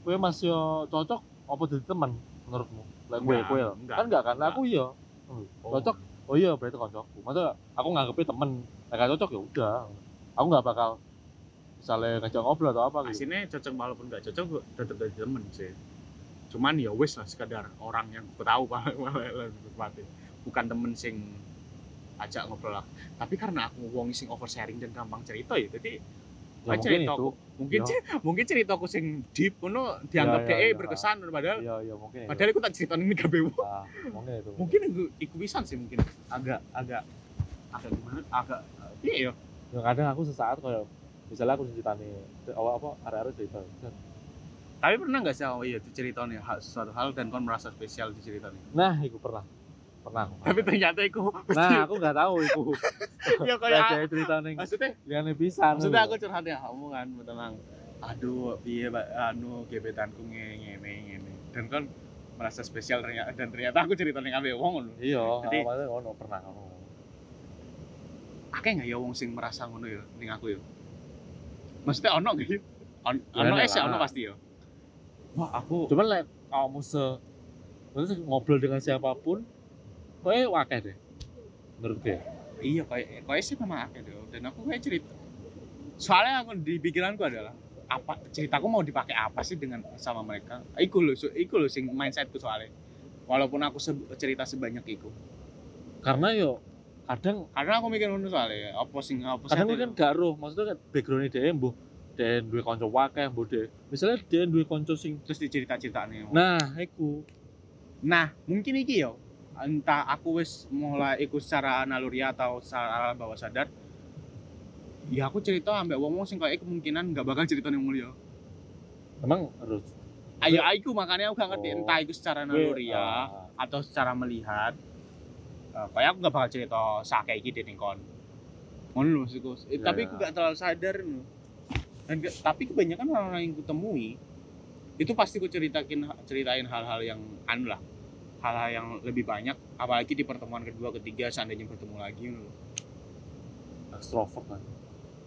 [SPEAKER 3] kowe masih cocok apa jadi teman menurutmu? Kowe
[SPEAKER 2] Enggak,
[SPEAKER 3] kowe
[SPEAKER 2] enggak,
[SPEAKER 3] Kan enggak kan? Lah
[SPEAKER 2] enggak.
[SPEAKER 3] Aku iya. Oh, Cocok. Oh iya berarti koncoku. Maksudnya aku nganggepnya temen. Gak cocok ya udah. Aku nggak bakal misalnya ngajak ngobrol atau apa gitu.
[SPEAKER 2] aslinya cocok walaupun nggak cocok tetap jadi temen sih cuman ya wes lah sekadar orang yang aku tahu pak bukan temen sing ajak ngobrol lah tapi karena aku wong sing oversharing dan gampang cerita ya jadi
[SPEAKER 3] Ya, mungkin
[SPEAKER 2] cerita
[SPEAKER 3] itu.
[SPEAKER 2] mungkin ce- mungkin ceritaku sing deep ngono dianggap dhek
[SPEAKER 3] iya, iya.
[SPEAKER 2] berkesan padahal
[SPEAKER 3] Iya, iya mungkin itu.
[SPEAKER 2] padahal aku tak ceritain ini kabeh wong.
[SPEAKER 3] Ah, mungkin itu.
[SPEAKER 2] mungkin iku, iku pisan sih mungkin agak agak agak gimana agak iya ya
[SPEAKER 3] Ya kadang aku sesaat kayak misalnya aku ceritane awal apa arek-arek cerita.
[SPEAKER 2] tapi pernah nggak sih oh iya diceritanya hal sesuatu hal dan kon merasa spesial diceritanya
[SPEAKER 3] Nah, itu pernah. Pernah. aku.
[SPEAKER 2] tapi ternyata iku
[SPEAKER 3] Nah, aku nggak tahu itu.
[SPEAKER 2] ya
[SPEAKER 3] Kayak
[SPEAKER 2] kayak
[SPEAKER 3] cerita ning
[SPEAKER 2] maksudnya
[SPEAKER 3] liane pisan.
[SPEAKER 2] maksudnya aku curhat ya kamu kan tenang aduh piye Pak, anu gebetanku ngene ngene dan kan merasa spesial ternyata dan ternyata aku ceritanya kabeh wong ngono
[SPEAKER 3] Iya,
[SPEAKER 2] Jadi-
[SPEAKER 3] awalnya ngono pernah ngono.
[SPEAKER 2] akeh nggak ya wong sing merasa ngono ya ning aku ya maksudnya ono nggak ya On-
[SPEAKER 3] Ya,
[SPEAKER 2] ono
[SPEAKER 3] ada
[SPEAKER 2] sih
[SPEAKER 3] lah.
[SPEAKER 2] ono pasti ya wah aku
[SPEAKER 3] Cuman lek kamu se maksudnya ngobrol dengan siapa pun kayak wakeh deh. Menurut gue.
[SPEAKER 2] iya kayak kayak sih memang akeh deh dan aku kayak cerita soalnya aku di pikiranku adalah apa ceritaku mau dipakai apa sih dengan sama mereka iku loh so- iku loh sing mindsetku soalnya walaupun aku se- cerita sebanyak itu
[SPEAKER 3] Karena yo kadang
[SPEAKER 2] karena aku mikir ngono soalnya apa sing apa sih
[SPEAKER 3] kadang kan gak roh maksudnya kan backgroundnya dia mbuh dia duwe kanca wakeh mbuh dia misalnya dia duwe kanca sing
[SPEAKER 2] terus dicerita-ceritanya
[SPEAKER 3] nah iku
[SPEAKER 2] Nah, mungkin iki yo. Entah aku wis mulai ikut secara naluri atau secara bawah sadar. Ya aku cerita ambek wong-wong sing kayak kemungkinan nggak bakal cerita yang mulia.
[SPEAKER 3] emang harus
[SPEAKER 2] Ayo aku makanya aku gak ngerti
[SPEAKER 3] Oh.
[SPEAKER 2] entah itu secara naluri ya
[SPEAKER 3] ah,
[SPEAKER 2] atau secara melihat. Eh, kayak aku gak bakal cerita sakit iki di kon. Ngono maksudku. Eh,
[SPEAKER 3] Ya,
[SPEAKER 2] tapi
[SPEAKER 3] ya.
[SPEAKER 2] aku gak terlalu sadar lho. Dan tapi kebanyakan orang-orang yang kutemui itu pasti ku ceritakin ceritain hal-hal yang anu lah hal-hal yang lebih banyak apalagi di pertemuan kedua ketiga seandainya bertemu lagi lho.
[SPEAKER 3] ekstrovert kan?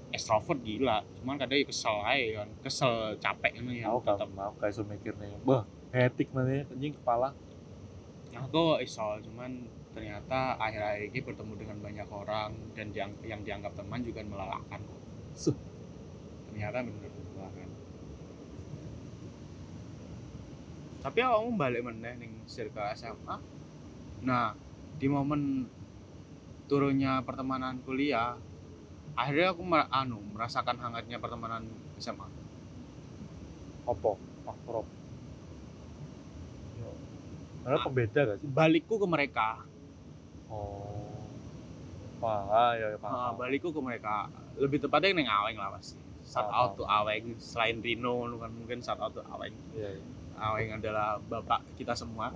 [SPEAKER 2] Extrovert gila. Cuman kadang ya kesel aja kan. Kesel capek ngono ya
[SPEAKER 3] aku
[SPEAKER 2] tetep.
[SPEAKER 3] gak mau kayak so mikir nih wah hetik nanti anjing kepala.
[SPEAKER 2] Aku iso cuman ternyata akhir-akhir ini bertemu dengan banyak orang dan yang, yang dianggap teman juga melelahkan kok.
[SPEAKER 3] Suh.
[SPEAKER 2] ternyata bener melelahkan tapi kamu balik meneh ning circle SMA nah di momen turunnya pertemanan kuliah akhirnya aku mer- anu merasakan hangatnya pertemanan SMA
[SPEAKER 3] opo Yo. Karena pembeda gak sih?
[SPEAKER 2] balikku ke mereka
[SPEAKER 3] Oh. Wah, ya, ya
[SPEAKER 2] Ah,
[SPEAKER 3] paham.
[SPEAKER 2] balikku ke mereka lebih tepatnya neng Aweng lah pasti shout out to Aweng selain Rino kan mungkin shout out to Aweng
[SPEAKER 3] Iya, iya.
[SPEAKER 2] Aweng adalah bapak kita semua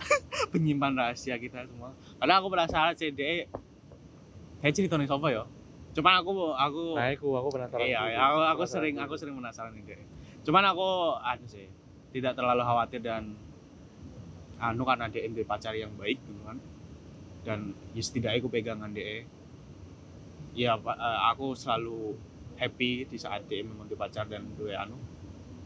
[SPEAKER 2] penyimpan rahasia kita semua karena aku penasaran CD kayak cerita nih siapa ya cuman aku aku
[SPEAKER 3] Nah, aku aku penasaran.
[SPEAKER 2] iya
[SPEAKER 3] juga.
[SPEAKER 2] aku aku
[SPEAKER 3] Penasaran
[SPEAKER 2] sering
[SPEAKER 3] juga.
[SPEAKER 2] aku sering penasaran nih deh cuman aku anu sih tidak terlalu khawatir dan anu karena dia dia pacar yang baik gitu kan dan ya setidaknya aku pegangan dia ya eh, aku selalu happy di saat dia memang dia pacar dan dua anu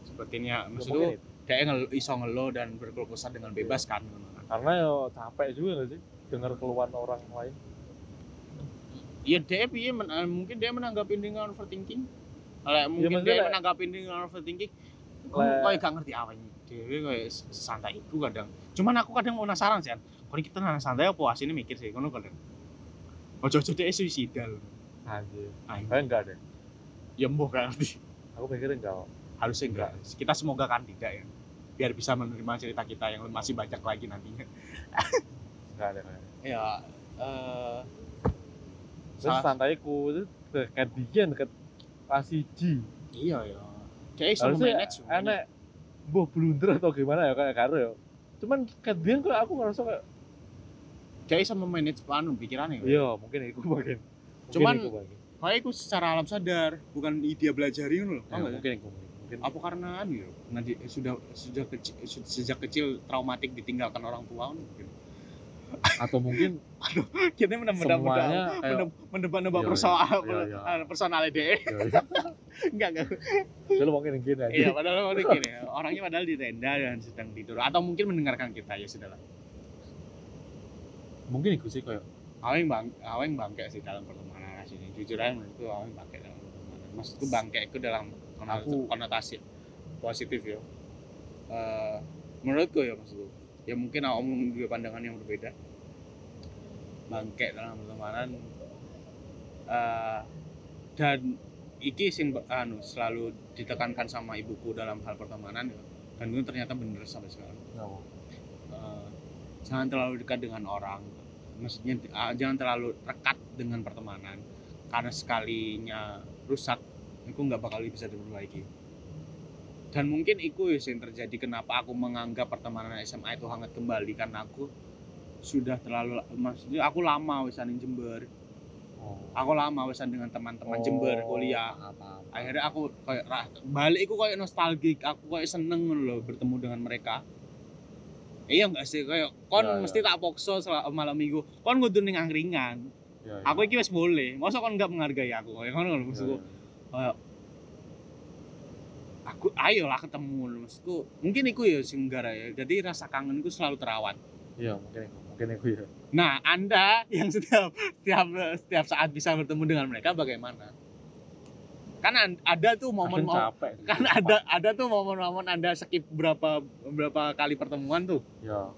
[SPEAKER 2] sepertinya
[SPEAKER 3] Ya,
[SPEAKER 2] maksudku. Dia ngel, iso ngelo dan berkeluh kesah dengan bebas kan.
[SPEAKER 3] Karena yo capek juga gak sih dengar keluhan orang lain.
[SPEAKER 2] Iya dia piye men- eh, mungkin dia menanggapi dengan overthinking. Kayak mungkin
[SPEAKER 3] maksudnya
[SPEAKER 2] dia
[SPEAKER 3] lek-
[SPEAKER 2] menanggapi dengan overthinking. Kok
[SPEAKER 3] Lek-
[SPEAKER 2] kayak gak ngerti apa ini. Dia kayak santai itu kadang. Cuman aku kadang mau penasaran sih. Kok kita nana santai apa asine mikir sih ngono kadang. Ojo-ojo dia suicidal.
[SPEAKER 3] Anjir.
[SPEAKER 2] Ah,
[SPEAKER 3] Kayak enggak deh.
[SPEAKER 2] ya gak ngerti.
[SPEAKER 3] Aku pikir enggak.
[SPEAKER 2] Harusnya enggak. Kita semoga kan tidak ya. Biar bisa menerima cerita kita yang masih banyak lagi nantinya.
[SPEAKER 3] Enggak ada kayak.
[SPEAKER 2] Ya eh
[SPEAKER 3] Terus
[SPEAKER 2] salah-
[SPEAKER 3] santaiku itu dekat dia dekat kasih G.
[SPEAKER 2] iya ya. Kayak
[SPEAKER 3] Harusnya
[SPEAKER 2] manage
[SPEAKER 3] enak Mbah blunder atau gimana ya kayak karo ya. Cuman kadian kok aku ngerasa kayak
[SPEAKER 2] Kayak iso memanage anu pikirannya. ya.
[SPEAKER 3] iya mungkin itu bagian. Mungkin
[SPEAKER 2] Cuman-. Kayak itu secara alam sadar, bukan dia belajari ngono loh.
[SPEAKER 3] Ya,
[SPEAKER 2] sih?
[SPEAKER 3] mungkin iku mungkin.
[SPEAKER 2] Apa karena anu ya? Nanti sudah sudah kecil, sejak kecil traumatik ditinggalkan orang tua mungkin.
[SPEAKER 3] Atau mungkin
[SPEAKER 2] Kita menebak-nebak
[SPEAKER 3] semuanya kayak
[SPEAKER 2] menebak-nebak
[SPEAKER 3] Iya,
[SPEAKER 2] personal
[SPEAKER 3] ya.
[SPEAKER 2] Enggak enggak.
[SPEAKER 3] Kalau mungkin gini aja.
[SPEAKER 2] Iya, padahal orang gini. Orangnya padahal di tenda dan sedang tidur atau mungkin mendengarkan kita ya sudahlah.
[SPEAKER 3] Mungkin iku sih kayak
[SPEAKER 2] Aweng bang, aweng bangke sih dalam pertemanan sini. Jujur aja menurutku aweng bangke dalam pertemanan. Maksudku bangke itu dalam
[SPEAKER 3] Aku-
[SPEAKER 2] konotasi positif ya. Eh, menurutku ya maksudku. Ya mungkin om dua pandangan yang berbeda. Bangke dalam pertemanan. eh, dan iki sing anu selalu ditekankan sama ibuku dalam hal pertemanan ya. dan itu ternyata bener sampai sekarang? Eh, jangan terlalu dekat dengan orang maksudnya eh, jangan terlalu dekat dengan pertemanan karena sekalinya rusak itu nggak bakal bisa diperbaiki. Dan mungkin itu ya yang terjadi kenapa aku menganggap pertemanan SMA itu hangat kembali karena aku sudah terlalu maksudnya aku lama wisan Jember.
[SPEAKER 3] Oh.
[SPEAKER 2] aku lama wisan dengan teman-teman Jember kuliah.
[SPEAKER 3] Apa, apa.
[SPEAKER 2] akhirnya aku kayak balik aku kayak nostalgik aku kayak seneng loh bertemu dengan mereka. Iya enggak sih? Kayak kon
[SPEAKER 3] Ya, ya.
[SPEAKER 2] mesti tak pokso malam minggu. Kon ngudu ning angkringan.
[SPEAKER 3] Ya, ya.
[SPEAKER 2] aku iki wis boleh. Masa kon enggak menghargai aku kayak ngono lho
[SPEAKER 3] Ya,
[SPEAKER 2] maksudku
[SPEAKER 3] ya.
[SPEAKER 2] aku ayolah ketemu maksudku mungkin iku ya sing gara ya jadi rasa kangen itu selalu terawat
[SPEAKER 3] Iya, mungkin. Mungkin itu ya.
[SPEAKER 2] nah anda yang setiap setiap setiap saat bisa bertemu dengan mereka bagaimana kan an- ada tuh momen momen
[SPEAKER 3] capek.
[SPEAKER 2] kan ada ada tuh momen-momen anda skip berapa berapa kali pertemuan tuh
[SPEAKER 3] Ya.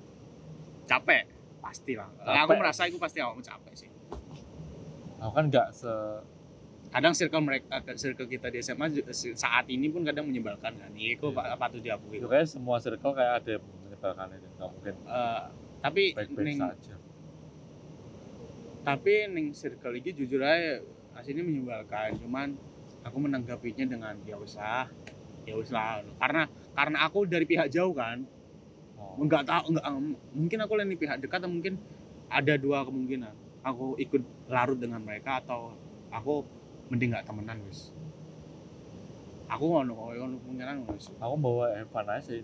[SPEAKER 2] capek pasti lah
[SPEAKER 3] Capek.
[SPEAKER 2] aku merasa itu pasti awakmu capek sih
[SPEAKER 3] Aku kan nggak se
[SPEAKER 2] kadang circle mereka circle kita di SMA saat ini pun kadang menyebalkan kan? Itu apa patut diakui
[SPEAKER 3] itu kayak semua circle kayak ada yang menyebalkan itu. Nggak mungkin.
[SPEAKER 2] Eh, tapi
[SPEAKER 3] baik-baik
[SPEAKER 2] ning
[SPEAKER 3] saja.
[SPEAKER 2] tapi ning circle ini jujur aja aslinya menyebalkan. Cuman aku menanggapinya dengan ya wis lah ya wis lah karena karena aku dari pihak jauh kan.
[SPEAKER 3] Oh.
[SPEAKER 2] nggak tahu nggak mungkin aku lain di pihak dekat atau mungkin ada dua kemungkinan. Aku ikut larut dengan mereka atau aku mending nggak temenan wis aku ngono kok ngono ngono wis
[SPEAKER 3] Aku bawa Evan aja sih.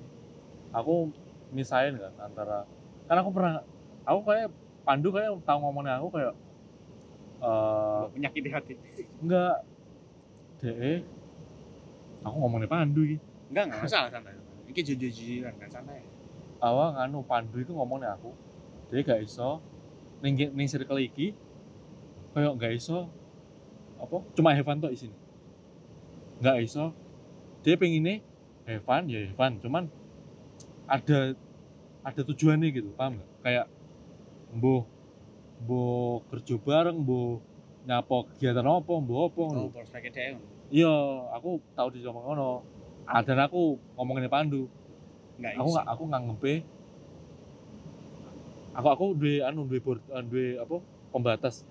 [SPEAKER 3] Aku misain kan antara kan aku pernah aku kayak Pandu kayak tahu ngomongnya aku kayak eh
[SPEAKER 2] menyakiti hati.
[SPEAKER 3] Enggak DE aku ngomongnya Pandu iki.
[SPEAKER 2] enggak enggak masalah santai ini jujur jujuran kan santai.
[SPEAKER 3] Awal nganu Pandu itu ngomongnya aku. Dia gak iso ning ning circle iki kayak gak iso apa? Cuma Evan tok isine gak iso. Dia pengennya Evan ya Evan cuman ada ada tujuannya gitu paham gak kayak mbo mbo kerja bareng mbo nyapa kegiatan apa mbo apa
[SPEAKER 2] oh prospeknya dia ngono.
[SPEAKER 3] iya aku tahu di ngomong ngono. Ah, dan aku ngomongin Pandu.
[SPEAKER 2] Enggak
[SPEAKER 3] aku nggak aku nganggepe aku aku duwe anu duwe board eh, duwe apa pembatas.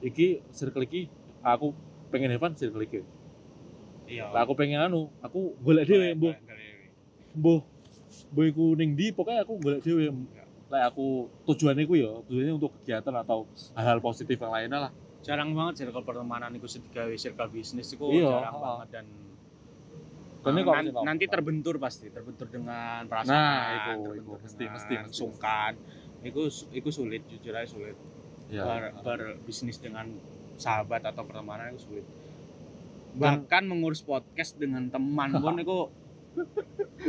[SPEAKER 3] Iki circle iki aku pengen Evan circle iki
[SPEAKER 2] iya.
[SPEAKER 3] Lah aku pengen anu aku golek dhewe mbuh. mbuh mbuh iku ning ndi pokoknya aku golek dhewe lah aku tujuannya ku ya tujuannya untuk kegiatan atau hal-hal positif yang lainnya lah.
[SPEAKER 2] Jarang banget circle pertemanan itu sebagai circle bisnis itu
[SPEAKER 3] Iya,
[SPEAKER 2] jarang
[SPEAKER 3] oh.
[SPEAKER 2] banget dan Nah,
[SPEAKER 3] kalau
[SPEAKER 2] nan-
[SPEAKER 3] misalnya-
[SPEAKER 2] nanti terbentur pasti terbentur dengan perasaan
[SPEAKER 3] Nah, itu,
[SPEAKER 2] terbentur
[SPEAKER 3] itu, mesti, mesti, mesti.
[SPEAKER 2] sungkan. Itu itu sulit jujur aja sulit.
[SPEAKER 3] Ya
[SPEAKER 2] ber, berbisnis dengan sahabat atau pertemanan itu sulit. Bahkan mengurus podcast dengan teman pun itu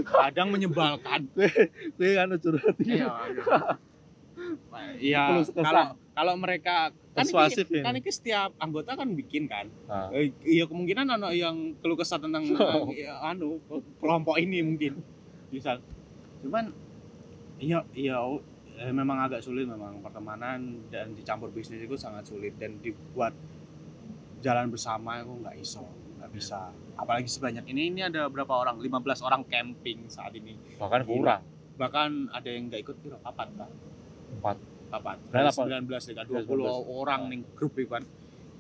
[SPEAKER 2] kadang menyebalkan.
[SPEAKER 3] Gue anu curhat.
[SPEAKER 2] Iya iya.
[SPEAKER 3] Kesah.
[SPEAKER 2] kalau kalau mereka kan
[SPEAKER 3] Persuasif
[SPEAKER 2] ini, kan ini setiap anggota kan bikin kan.
[SPEAKER 3] Nah,
[SPEAKER 2] Eh, iya kemungkinan ada yang keluh kesah tentang
[SPEAKER 3] Oh.
[SPEAKER 2] eh, anu kelompok ini mungkin. Misal cuman iya iya eh, memang agak sulit memang. Pertemanan dan dicampur bisnis itu sangat sulit dan dibuat jalan bersama itu nggak iso nggak bisa. Apalagi sebanyak ini ini ada berapa orang? 15 orang camping saat ini.
[SPEAKER 3] Bahkan kurang.
[SPEAKER 2] Bahkan ada yang nggak ikut kan
[SPEAKER 3] empat
[SPEAKER 2] papat
[SPEAKER 3] Nah,
[SPEAKER 2] Dari
[SPEAKER 3] apa?
[SPEAKER 2] 19 ya 20 orang nih grup itu kan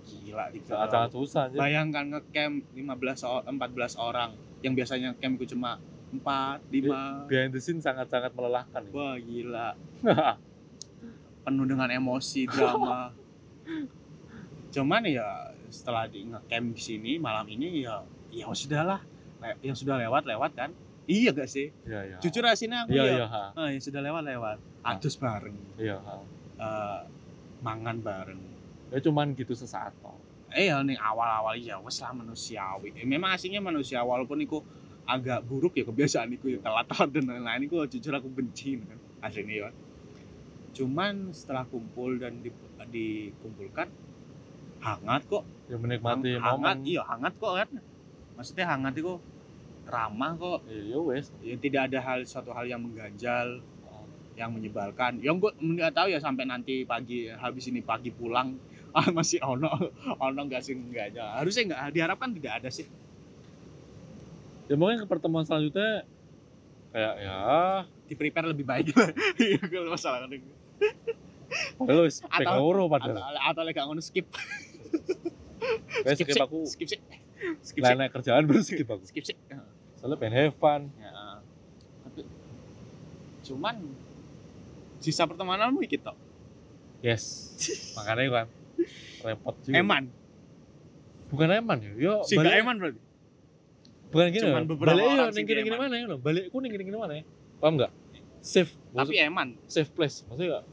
[SPEAKER 2] gila tiga
[SPEAKER 3] susah
[SPEAKER 2] Bayangkan ngecamp 15 o- 14 orang. Yang biasanya camp itu cuma 4, 5.
[SPEAKER 3] behind the scene sangat sangat melelahkan.
[SPEAKER 2] Wah, gila. Penuh dengan emosi, drama. Cuman ya setelah di ngecamp di sini malam ini ya ya sudahlah. Yang sudah lewat lewat kan. Iya gak sih?
[SPEAKER 3] iya iya
[SPEAKER 2] Jujur asinnya aku
[SPEAKER 3] iya
[SPEAKER 2] ya.
[SPEAKER 3] iya ha.
[SPEAKER 2] Ah, yang sudah lewat lewat. Adus bareng.
[SPEAKER 3] iya ha.
[SPEAKER 2] eh, mangan bareng.
[SPEAKER 3] ya cuman gitu sesaat kok
[SPEAKER 2] eh ya nih awal-awal ya wes lah manusiawi Eh, memang aslinya manusia walaupun iku agak buruk ya kebiasaan iku ya telat-telat dan lain-lain. Iku jujur aku benci kan aslinya ya. Cuman setelah kumpul dan di- dikumpulkan hangat kok.
[SPEAKER 3] Ya menikmati
[SPEAKER 2] Hang- hangat
[SPEAKER 3] momen
[SPEAKER 2] iya hangat kok kan. Maksudnya hangat itu ramah kok.
[SPEAKER 3] Iya wes.
[SPEAKER 2] Ya, tidak ada hal suatu hal yang mengganjal yang menyebalkan. Yang gue nggak tahu ya sampai nanti pagi habis ini pagi pulang ah masih ono ono nggak sih enggak aja harusnya nggak diharapkan tidak ada sih
[SPEAKER 3] ya mungkin ke pertemuan selanjutnya kayak ya.
[SPEAKER 2] Di prepare lebih baik. Iya kalau masalah kan
[SPEAKER 3] padahal wis
[SPEAKER 2] Atau-
[SPEAKER 3] pek loro padahal.
[SPEAKER 2] atau lagi ngono skip.
[SPEAKER 3] Kayak skip
[SPEAKER 2] sih,
[SPEAKER 3] aku.
[SPEAKER 2] skip sih skip sih
[SPEAKER 3] lain kerjaan baru skip aku.
[SPEAKER 2] Skip sih
[SPEAKER 3] soalnya pengen have fun.
[SPEAKER 2] Ya, tapi cuman sisa pertemananmu iki tok?
[SPEAKER 3] Yes. Makanya kan repot juga.
[SPEAKER 2] Eman?
[SPEAKER 3] Bukan eman ya? Yo balik-
[SPEAKER 2] eman berarti
[SPEAKER 3] bukan gini
[SPEAKER 2] Cuman beberapa
[SPEAKER 3] balik yo
[SPEAKER 2] orang
[SPEAKER 3] ning
[SPEAKER 2] sih
[SPEAKER 3] gini gini mana ya balikku ning gini gini mana ya. Paham nggak? Safe.
[SPEAKER 2] Tapi eman.
[SPEAKER 3] safe place. Maksudnya nggak?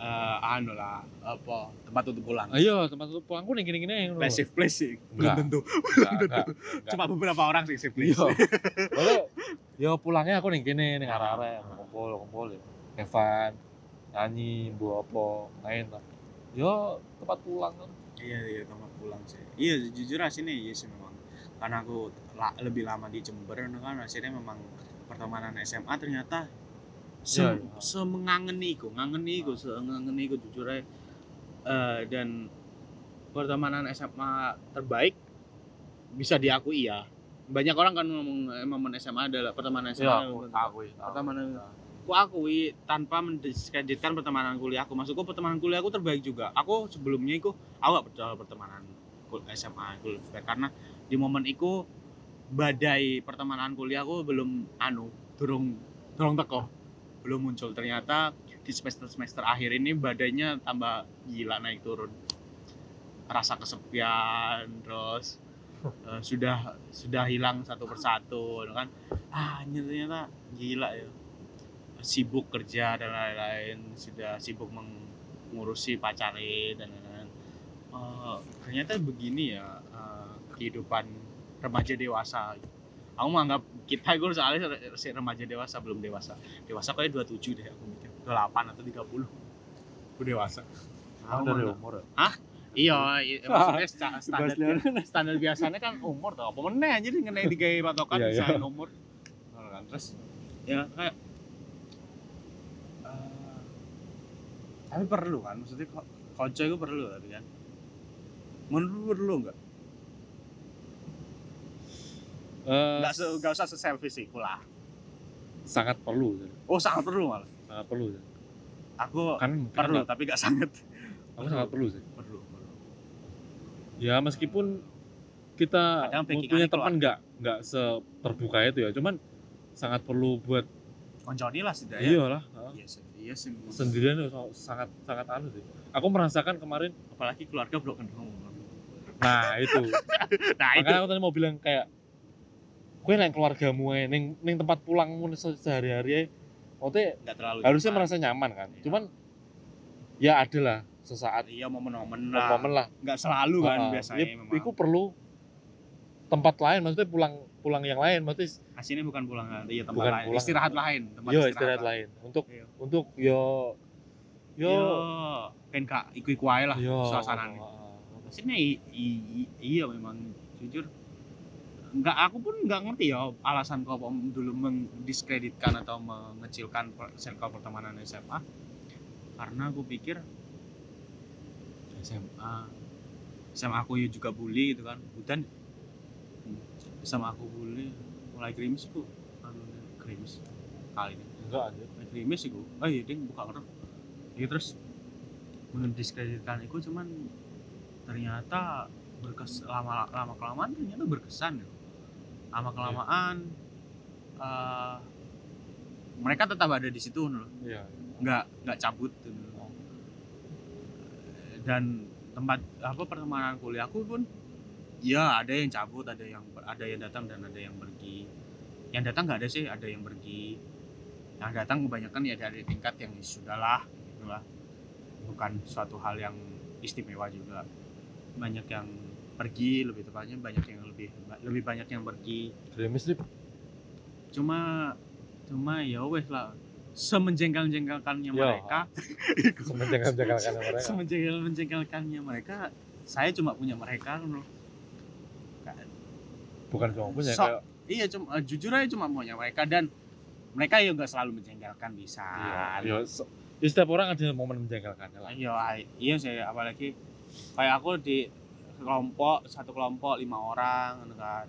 [SPEAKER 2] Eh anu lah apa tempat untuk pulang.
[SPEAKER 3] Ayo tempat tutup pulangku ning gini gini
[SPEAKER 2] place safe place sih. Belum
[SPEAKER 3] Enggak.
[SPEAKER 2] tentu.
[SPEAKER 3] Enggak, enggak.
[SPEAKER 2] cuma beberapa orang sih safe place.
[SPEAKER 3] Iya. Lalu ya pulangnya aku ning kene ning arek-arek kumpul kumpul ya. Evan nyanyi buat apa main lah. Yo tempat pulang kan.
[SPEAKER 2] iya iya tempat pulang sih. Iya jujur aslinya iya sih memang. Karena aku la- lebih lama di Jember kan akhirnya memang pertemanan SMA ternyata se
[SPEAKER 3] Iya, iya.
[SPEAKER 2] semengangeni iku ngangeni iku semengangeni iku jujur aja Eh, dan pertemanan SMA terbaik bisa diakui ya. Banyak orang kan ngomong momen SMA adalah pertemanan SMA
[SPEAKER 3] Iya, aku
[SPEAKER 2] pertemanan aku akui tanpa mendiskreditkan pertemanan kuliahku maksudku pertemanan kuliahku terbaik juga. Aku sebelumnya itu aku gak percaya pertemanan SMA baik karena di momen itu badai pertemanan kuliahku belum anu durung durung teko. Belum muncul. Ternyata di semester semester akhir ini badainya tambah gila naik turun. Rasa kesepian terus eh, sudah sudah hilang satu persatu kan. Ah ternyata gila ya. Sibuk kerja dan lain-lain sudah sibuk mengurusi pacare dan lain-lain. Eh, ternyata begini ya eh, kehidupan remaja dewasa. Aku menganggap kita gue soalnya si remaja dewasa belum dewasa. Dewasa kayak 27 deh aku mikir. 28 atau 30 aku dewasa. Aku
[SPEAKER 3] dari umur.
[SPEAKER 2] iya iya, maksudnya sta- standar standar biasanya kan umur tuh apa meneh anjir ngenai digawe patokan
[SPEAKER 3] Iya, iya.
[SPEAKER 2] misalnya umur. Ngono kan? Terus? Ya kayak eh, tapi perlu kan? Maksudnya kok konco itu perlu tapi kan? Menurut lu perlu nggak
[SPEAKER 3] Eh,
[SPEAKER 2] nggak se nggak usah se selfish itu lah
[SPEAKER 3] sangat perlu.
[SPEAKER 2] Oh sangat perlu malah
[SPEAKER 3] Sangat perlu.
[SPEAKER 2] Aku
[SPEAKER 3] Kan
[SPEAKER 2] perlu
[SPEAKER 3] kan
[SPEAKER 2] tapi nggak sangat
[SPEAKER 3] aku sangat perlu sih.
[SPEAKER 2] perlu perlu
[SPEAKER 3] Ya meskipun kita punya teman nggak nggak terbuka itu ya, cuman sangat perlu buat
[SPEAKER 2] konconi lah setidaknya
[SPEAKER 3] iyalah heeh.
[SPEAKER 2] iya sih iya sih
[SPEAKER 3] sendirian itu sangat sangat anu sih. Aku merasakan kemarin
[SPEAKER 2] apalagi keluarga broken home
[SPEAKER 3] nah itu
[SPEAKER 2] nah itu
[SPEAKER 3] makanya aku tadi mau bilang kayak gue neng keluargamu neng neng tempat pulangmu se- sehari-hari maksudnya
[SPEAKER 2] nggak terlalu
[SPEAKER 3] harusnya
[SPEAKER 2] nyaman.
[SPEAKER 3] merasa nyaman kan?
[SPEAKER 2] Iya.
[SPEAKER 3] cuman ya ada lah sesaat.
[SPEAKER 2] Iya momen-momen lah.
[SPEAKER 3] Momen lah.
[SPEAKER 2] Nggak selalu kan biasanya
[SPEAKER 3] ya,
[SPEAKER 2] memang.
[SPEAKER 3] itu perlu tempat lain maksudnya pulang pulang yang lain maksudnya
[SPEAKER 2] aslinya bukan pulang iya tempat
[SPEAKER 3] Bukan
[SPEAKER 2] lain.
[SPEAKER 3] pulang.
[SPEAKER 2] istirahat lain tempat
[SPEAKER 3] yo istirahat lain. Untuk
[SPEAKER 2] Iya.
[SPEAKER 3] untuk yo yo.
[SPEAKER 2] Yo kan kak iku iku aja lah
[SPEAKER 3] yo.
[SPEAKER 2] suasananya
[SPEAKER 3] ah,
[SPEAKER 2] aslinya iya memang jujur nggak aku pun nggak ngerti ya alasan kau om dulu mendiskreditkan atau mengecilkan circle pertemanan SMA karena aku pikir SMA SMA aku ya juga bully gitu kan. Hutan sama aku bully mulai krimis itu anu krimis kali ini.
[SPEAKER 3] Enggak aja
[SPEAKER 2] mulai krimis itu oh iya ding buka kertas ya terus mendiskreditkan itu cuman ternyata berkes lama lama kelamaan ternyata berkesan ya. Lama kelamaan eh, mereka tetap ada di situ loh
[SPEAKER 3] iya
[SPEAKER 2] nggak nggak cabut gitu. dan tempat apa pertemanan kuliahku pun ya ada yang cabut ada yang ada yang datang dan ada yang pergi. Yang datang nggak ada sih ada yang pergi. Yang datang kebanyakan ya dari tingkat yang sudahlah gitulah bukan suatu hal yang istimewa juga. Banyak yang pergi lebih tepatnya banyak yang lebih lebih banyak yang pergi.
[SPEAKER 3] Grimis nih
[SPEAKER 2] cuma cuma ya wes lah semenjengkel-jengkelkannya
[SPEAKER 3] Ya.
[SPEAKER 2] mereka.
[SPEAKER 3] Semenjengkel-jengkelkan mereka.
[SPEAKER 2] Semenjengkel-menjengkelkannya mereka. Saya cuma punya mereka loh.
[SPEAKER 3] Bukan cuma punya
[SPEAKER 2] So-
[SPEAKER 3] kayak
[SPEAKER 2] iya cuma eh, jujur aja cuma punya mereka dan mereka ya nggak selalu menjengkelkan bisa.
[SPEAKER 3] Iya, iya, se- ya, setiap orang ada momen menjengkelkannya lah.
[SPEAKER 2] Iya iya sih apalagi kayak aku di kelompok satu kelompok lima orang ngono kan.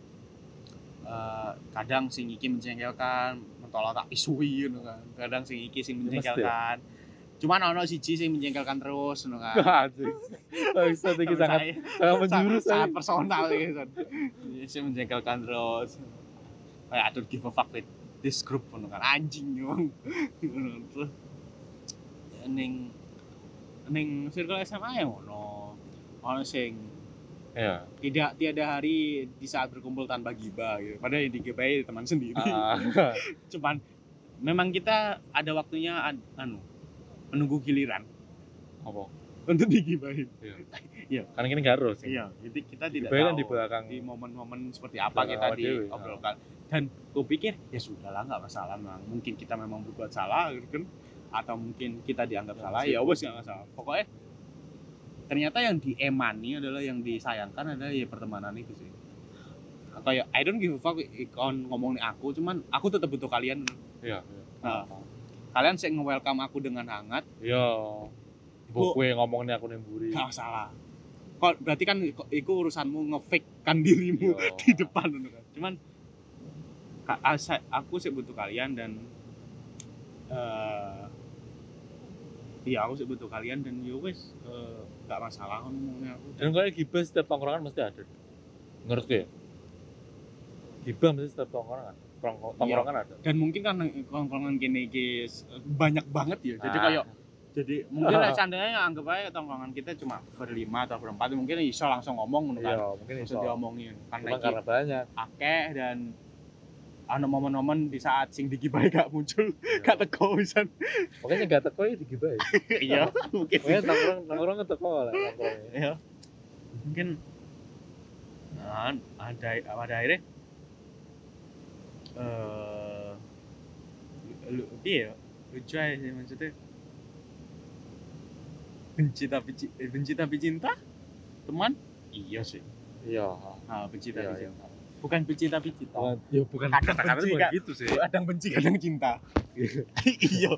[SPEAKER 2] Eh, kadang sing iki menjengkelkan mentolo tak pisui ngono kan. Kadang sing iki sing
[SPEAKER 3] Ya, mesti.
[SPEAKER 2] menjengkelkan. Cuman ono siji sing menjengkelkan terus ngono kan.
[SPEAKER 3] Bangsat iki sangat sangat menjurus
[SPEAKER 2] sangat personal gitu kan. Sing menjengkelkan terus. Kayak don't give a fuck with this group ngono kan. Anjing Ngono. terus ya, ning ning circle SMA ya ngono. Ono sing
[SPEAKER 3] Iya.
[SPEAKER 2] tidak tiada hari di saat berkumpul tanpa gibah gitu. Padahal yang digibahi teman sendiri.
[SPEAKER 3] Ah,
[SPEAKER 2] Cuman memang kita ada waktunya an- anu menunggu giliran
[SPEAKER 3] apa?
[SPEAKER 2] untuk digibahin.
[SPEAKER 3] Kan ini gak harus.
[SPEAKER 2] Iya, jadi kita tidak
[SPEAKER 3] Dibayar
[SPEAKER 2] tahu
[SPEAKER 3] di belakang.
[SPEAKER 2] di momen-momen seperti apa kita
[SPEAKER 3] dewe,
[SPEAKER 2] diobrolkan. Dan gue pikir ya sudahlah nggak masalah memang. Mungkin kita memang berbuat salah gitu kan atau mungkin kita dianggap
[SPEAKER 3] Ya,
[SPEAKER 2] salah ya wes nggak masalah. Pokoknya ternyata yang diemani adalah yang disayangkan adalah ya pertemanan itu sih. Kayak I don't give a fuck ikon ngomongin aku, cuman aku tetap butuh kalian.
[SPEAKER 3] Iya. iya.
[SPEAKER 2] Nah, kalian sih nge-welcome aku dengan hangat,
[SPEAKER 3] Iya.
[SPEAKER 2] Bu-
[SPEAKER 3] Bu kue ngomongin aku nemburi.
[SPEAKER 2] nggak masalah. Kok berarti kan itu urusanmu nge-fake kan dirimu
[SPEAKER 3] Iya.
[SPEAKER 2] di depan gitu kan. Cuman aku sih butuh kalian dan eh iya aku sih butuh kalian dan ya wes eh, nggak masalah ngomongnya aku.
[SPEAKER 3] Dan kalau gibah setiap tongkrongan mesti ada. Menurut gue ya? Gibah mesti setiap tongkrongan. Tongkrong- Tongkrongan ada.
[SPEAKER 2] Dan mungkin kan kongkongan gini guys banyak banget ya. Jadi
[SPEAKER 3] Ah.
[SPEAKER 2] kayak jadi mungkin lah seandainya anggap aja tongkrongan kita cuma berlima atau berempat mungkin bisa langsung ngomong gitu
[SPEAKER 3] Iya,
[SPEAKER 2] kan.
[SPEAKER 3] mungkin iso.
[SPEAKER 2] diomongin karena
[SPEAKER 3] karena banyak.
[SPEAKER 2] akeh dan ana momen-momen di saat sing digibahi gak muncul gak teko pisan.
[SPEAKER 3] Makanya gak teko ya digibah.
[SPEAKER 2] Iya, mungkin.
[SPEAKER 3] Makanya tongkrong tongkrong teko lah.
[SPEAKER 2] Iya. Mungkin nah, ada pada akhirnya eh lu iya lucu aja sih maksudnya benci tapi eh, benci tapi cinta teman iya sih
[SPEAKER 3] Iya.
[SPEAKER 2] ah benci
[SPEAKER 3] Iya,
[SPEAKER 2] tapi
[SPEAKER 3] iya.
[SPEAKER 2] cinta bukan benci tapi cinta
[SPEAKER 3] Bukan, ya bukan.
[SPEAKER 2] Kadang
[SPEAKER 3] kata-kata
[SPEAKER 2] benci,
[SPEAKER 3] bukan gitu sih.
[SPEAKER 2] kadang benci kadang cinta. Iya.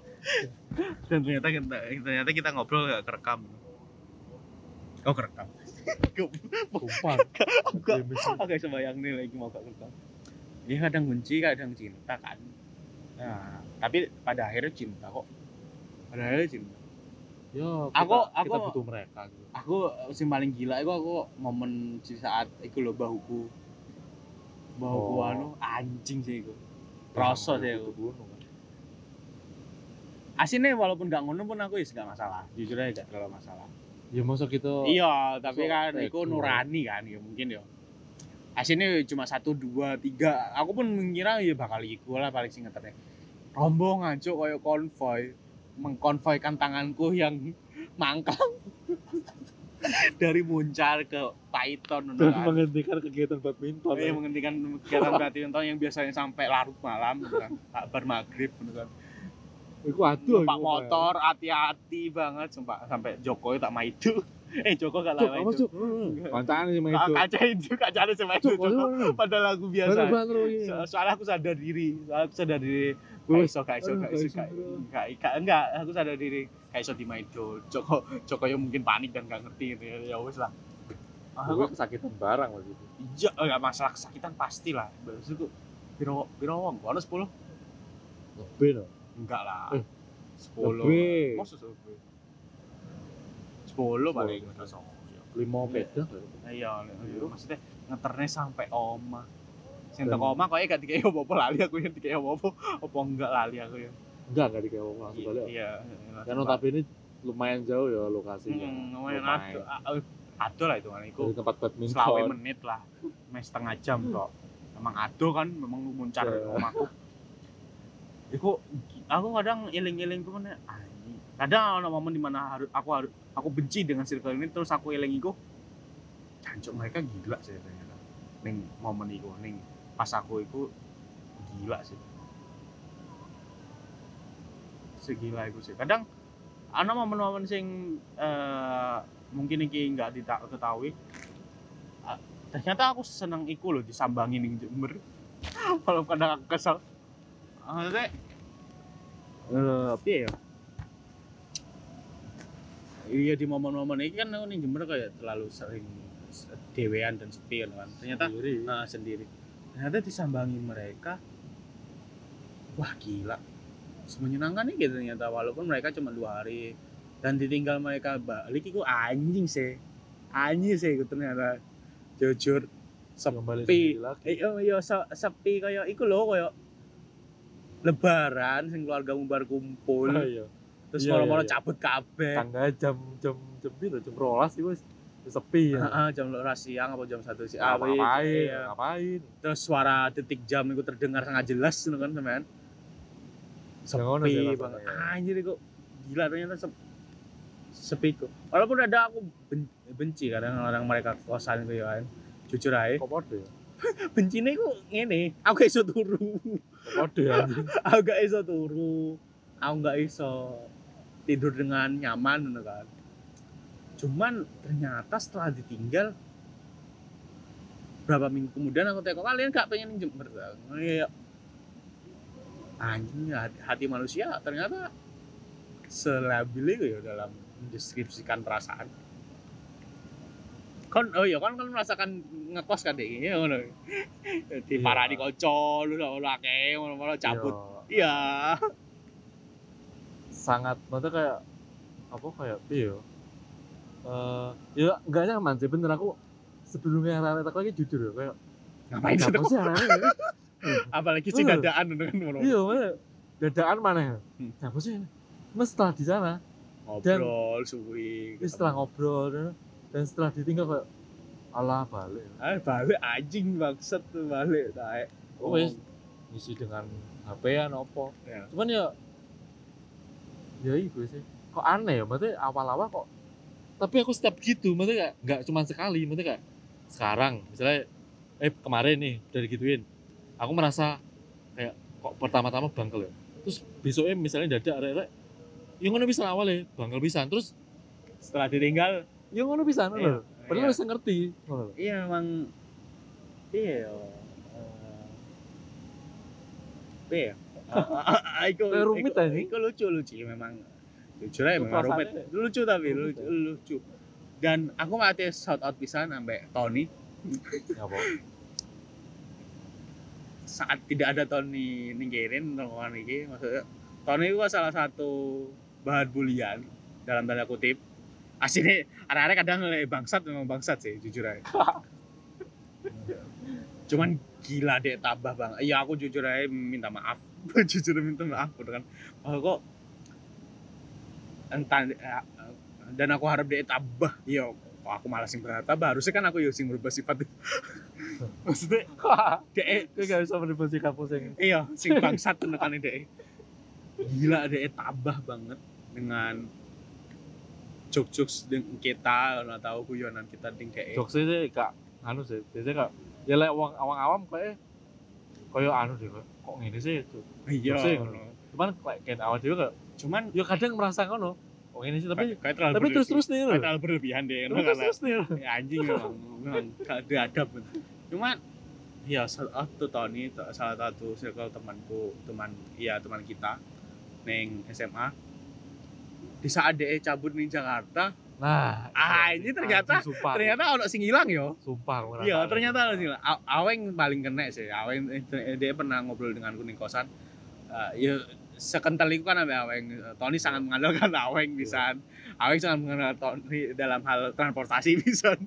[SPEAKER 2] Dan ternyata kita ternyata kita ngobrol gak kerekam. Oh kerekam.
[SPEAKER 3] Mesti.
[SPEAKER 2] Oke sebayang nih lagi mau gak kerekam. Dia kadang benci kadang cinta kan. Nah tapi pada akhirnya cinta kok. Pada akhirnya cinta.
[SPEAKER 3] Ya, kita,
[SPEAKER 2] Aku-
[SPEAKER 3] kita
[SPEAKER 2] aku-
[SPEAKER 3] butuh mereka gitu.
[SPEAKER 2] aku sing paling gila itu aku momen di saat iku lho bahuku bahuku
[SPEAKER 3] Oh.
[SPEAKER 2] anu anjing sih iku Rasa sih
[SPEAKER 3] gunung, kan.
[SPEAKER 2] aslinya walaupun gak ngono pun aku ya gak masalah. Jujur aja gak terlalu masalah.
[SPEAKER 3] Ya masa kita
[SPEAKER 2] iya tapi
[SPEAKER 3] so,
[SPEAKER 2] kan
[SPEAKER 3] gue.
[SPEAKER 2] nurani kan ya mungkin ya. Aslinya cuma satu dua tiga. Aku pun mengira ya bakal iku lah paling singkatnya rombongan cuk kayak konvoy. Mengkonvoykan tanganku yang mangkang dari Muncar ke Python
[SPEAKER 3] dan menghentikan kegiatan badminton.
[SPEAKER 2] Iya
[SPEAKER 3] ya.
[SPEAKER 2] menghentikan kegiatan badminton yang biasanya sampai larut malam gitu kan kabar maghrib gitu kan
[SPEAKER 3] Iku aduh. iku,
[SPEAKER 2] motor hati-hati banget sumpah sampai Jokowi tak maidu eh Joko gak
[SPEAKER 3] lama
[SPEAKER 2] itu.
[SPEAKER 3] Cuk, kancane sama itu.
[SPEAKER 2] Kancane itu, kancane sama itu. Padahal aku biasa. Soalnya aku sadar diri, soalnya aku sadar diri. Gue iso, gak iso, gak iso, gak. Enggak, aku sadar diri. Gak iso dimain Joko. Joko yang mungkin panik dan gak ngerti gitu ya. ya wes lah. Ah, aku
[SPEAKER 3] kesakitan barang waktu itu.
[SPEAKER 2] Iya, oh, enggak masalah kesakitan pastilah. Maksudku, biro, biro wong, ono sepuluh?
[SPEAKER 3] Lebih dong.
[SPEAKER 2] Enggak lah. 10.
[SPEAKER 3] Lebih.
[SPEAKER 2] Maksud 10? sepuluh paling udah songo iya.
[SPEAKER 3] iya, lima beda.
[SPEAKER 2] Iya maksudnya ngeternya sampai oma. Sing teko oma ya gak dikei opo-opo lali aku yang dikei opo-opo. Opo enggak lali aku ya.
[SPEAKER 3] Enggak enggak dikei opo langsung balik
[SPEAKER 2] iya
[SPEAKER 3] kan tapi ini lumayan jauh ya lokasinya
[SPEAKER 2] hmm, lumayan, lumayan. aduh aduh lah itu kan itu
[SPEAKER 3] Dari tempat badminton.
[SPEAKER 2] selawe menit lah. Mes setengah jam kok. Emang aduh kan memang muncar
[SPEAKER 3] yeah.
[SPEAKER 2] omahku Iku aku kadang iling-iling ke mana ah kadang ada momen di mana harus aku aku benci dengan circle ini terus aku eling iku. Jancuk mereka gila sih ternyata. Ning momen iku ning pas aku iku gila sih. Segila iku sih. Kadang ana momen-momen sing eh, mungkin iki nggak dita- ketahui. Ah, ternyata aku seneng iku loh disambangi ning Jember. Walau kadang aku kesel. Maksudnya eh apa ya iya di momen-momen ini kan aku nih Jember kayak terlalu sering dewean dan sepi kan. Ternyata
[SPEAKER 3] Sendiri.
[SPEAKER 2] nah, sendiri. Ternyata disambangi mereka. Wah gila. Menyenangkan nih gitu ternyata walaupun mereka cuma dua hari. Dan ditinggal mereka balik itu anjing sih. Anjing sih itu ternyata. Jujur sepi. Eh oh, iya se- sepi kayak iku loh kayak lebaran sing keluarga bar kumpul.
[SPEAKER 3] Ah, iya.
[SPEAKER 2] Terus
[SPEAKER 3] Iya,
[SPEAKER 2] malam-malam
[SPEAKER 3] iya, iya.
[SPEAKER 2] cabut kabeh
[SPEAKER 3] Tangga jam jam jam piro jam rolas sih wis sepi ya.
[SPEAKER 2] Heeh, jam loro siang apa jam satu siang
[SPEAKER 3] Ah,
[SPEAKER 2] apa
[SPEAKER 3] ngapain?
[SPEAKER 2] iya.
[SPEAKER 3] Ngapain?
[SPEAKER 2] terus suara detik jam itu terdengar sangat jelas gitu kan teman
[SPEAKER 3] Ya sih
[SPEAKER 2] sepi banget
[SPEAKER 3] ya.
[SPEAKER 2] anjir kok gila ternyata sep- sepi kok walaupun ada aku ben- benci kadang orang mereka kosan itu ya kan jujur aja
[SPEAKER 3] Kok ya?
[SPEAKER 2] bencinya kok ini aku gak iso turu
[SPEAKER 3] podo ya
[SPEAKER 2] aku gak iso turu aku gak iso tidur dengan nyaman gitu kan? Cuman ternyata setelah ditinggal berapa minggu kemudian aku tengok kalian gak pengen Jember ya anjing hati, manusia ternyata selabil itu ya dalam mendeskripsikan perasaan. Kon oh iya kon kan merasakan ngekos kan deh ini ngono. Di
[SPEAKER 3] Iya.
[SPEAKER 2] parah di kocok lu lu akeh ngono ngono cabut.
[SPEAKER 3] Iya,
[SPEAKER 2] iya
[SPEAKER 3] sangat maksudnya kayak apa kayak iya. Eh ya enggak nyaman sih bener. Aku sebelumnya anak aku lagi jujur ya kayak
[SPEAKER 2] ngapain sih
[SPEAKER 3] apa sih anak-anak ini?
[SPEAKER 2] apalagi sih
[SPEAKER 3] Bener.
[SPEAKER 2] dadaan dengan ngono
[SPEAKER 3] iya mana dadaan mana ya
[SPEAKER 2] Hmm.
[SPEAKER 3] apa sih mas setelah di sana.
[SPEAKER 2] Ngobrol suwi
[SPEAKER 3] Terus setelah ngobrol dan, setelah ditinggal kayak Allah balik.
[SPEAKER 2] Ah balik anjing bangsat tuh balik taek
[SPEAKER 3] oh wes ngisi dengan HP-an apa.
[SPEAKER 2] Ya.
[SPEAKER 3] cuman ya ya itu sih. Kok aneh ya? Maksudnya awal-awal kok tapi aku step gitu maksudnya nggak cuma sekali maksudnya kayak sekarang. Misalnya eh kemarin nih udah digituin. Aku merasa kayak kok pertama-tama bangkel ya. Terus besoknya misalnya dadak arek-arek yang ngono bisa awal ya bangkel bisa terus
[SPEAKER 2] setelah ditinggal
[SPEAKER 3] yang ngono bisa ngono lho. padahal
[SPEAKER 2] iya.
[SPEAKER 3] bisa ngerti ngono
[SPEAKER 2] iya memang iya iya Iku,
[SPEAKER 3] rumit aja.
[SPEAKER 2] iku lucu lucu. Memang jujur aja
[SPEAKER 3] Itu
[SPEAKER 2] memang rumit.
[SPEAKER 3] perasaannya
[SPEAKER 2] lucu tapi
[SPEAKER 3] rumit
[SPEAKER 2] lucu,
[SPEAKER 3] ya.
[SPEAKER 2] lucu. Dan aku mati shout out pisan sampai Tony.
[SPEAKER 3] Apa
[SPEAKER 2] saat tidak ada Tony ninggirin nongkrong ini maksudnya Tony itu salah satu bahan bulian dalam tanda kutip. Aslinya anak-anak kadang ngeliat bangsat memang bangsat sih jujur aja. Cuman gila deh tabah banget iya aku jujur aja minta maaf jujur minta maaf udah kan. Oh, kok entah eh, dan aku harap dia tabah. Iya kok aku malas sing tabah. Harusnya kan aku yang sing berubah sifat. Maksudnya dia
[SPEAKER 3] Kayak gak bisa menerbasi kampus yang
[SPEAKER 2] iya sing bangsat tenekan deh gila deh tabah banget dengan jokes-jokes dengan kita nggak tahu guyonan kita ding kayak
[SPEAKER 3] jokesnya sih kak anu sih biasanya kak ya lek wong awam-awam kayak kayak anu deh kayak, kok gini sih itu?
[SPEAKER 2] Iya.
[SPEAKER 3] Cuman kayak awal dia kayak
[SPEAKER 2] cuman
[SPEAKER 3] ya kadang merasa ngono kok gini sih? Tapi
[SPEAKER 2] kayak terlalu
[SPEAKER 3] tapi terus terus nih loh
[SPEAKER 2] terlalu berlebihan deh
[SPEAKER 3] terus terus terus nih loh.
[SPEAKER 2] ya, anjing memang gak beradab cuman ya salah satu Tony salah satu circle temanku teman iya teman kita neng SMA di saat dia cabut nih Jakarta
[SPEAKER 3] nah
[SPEAKER 2] Ah,
[SPEAKER 3] itu
[SPEAKER 2] ini ternyata-
[SPEAKER 3] anjing, sumpah
[SPEAKER 2] ternyata ono sing hilang yo
[SPEAKER 3] sumpah ngerasa.
[SPEAKER 2] Iya, ternyata sih. A- Aweng paling kena sih. Aweng eh, dia pernah ngobrol dengan kuning kosan. Eh, ya sekental itu kan sama Aweng. Tony sangat mengandalkan Aweng bisa. Aweng sangat mengandalkan Tony dalam hal transportasi bisa.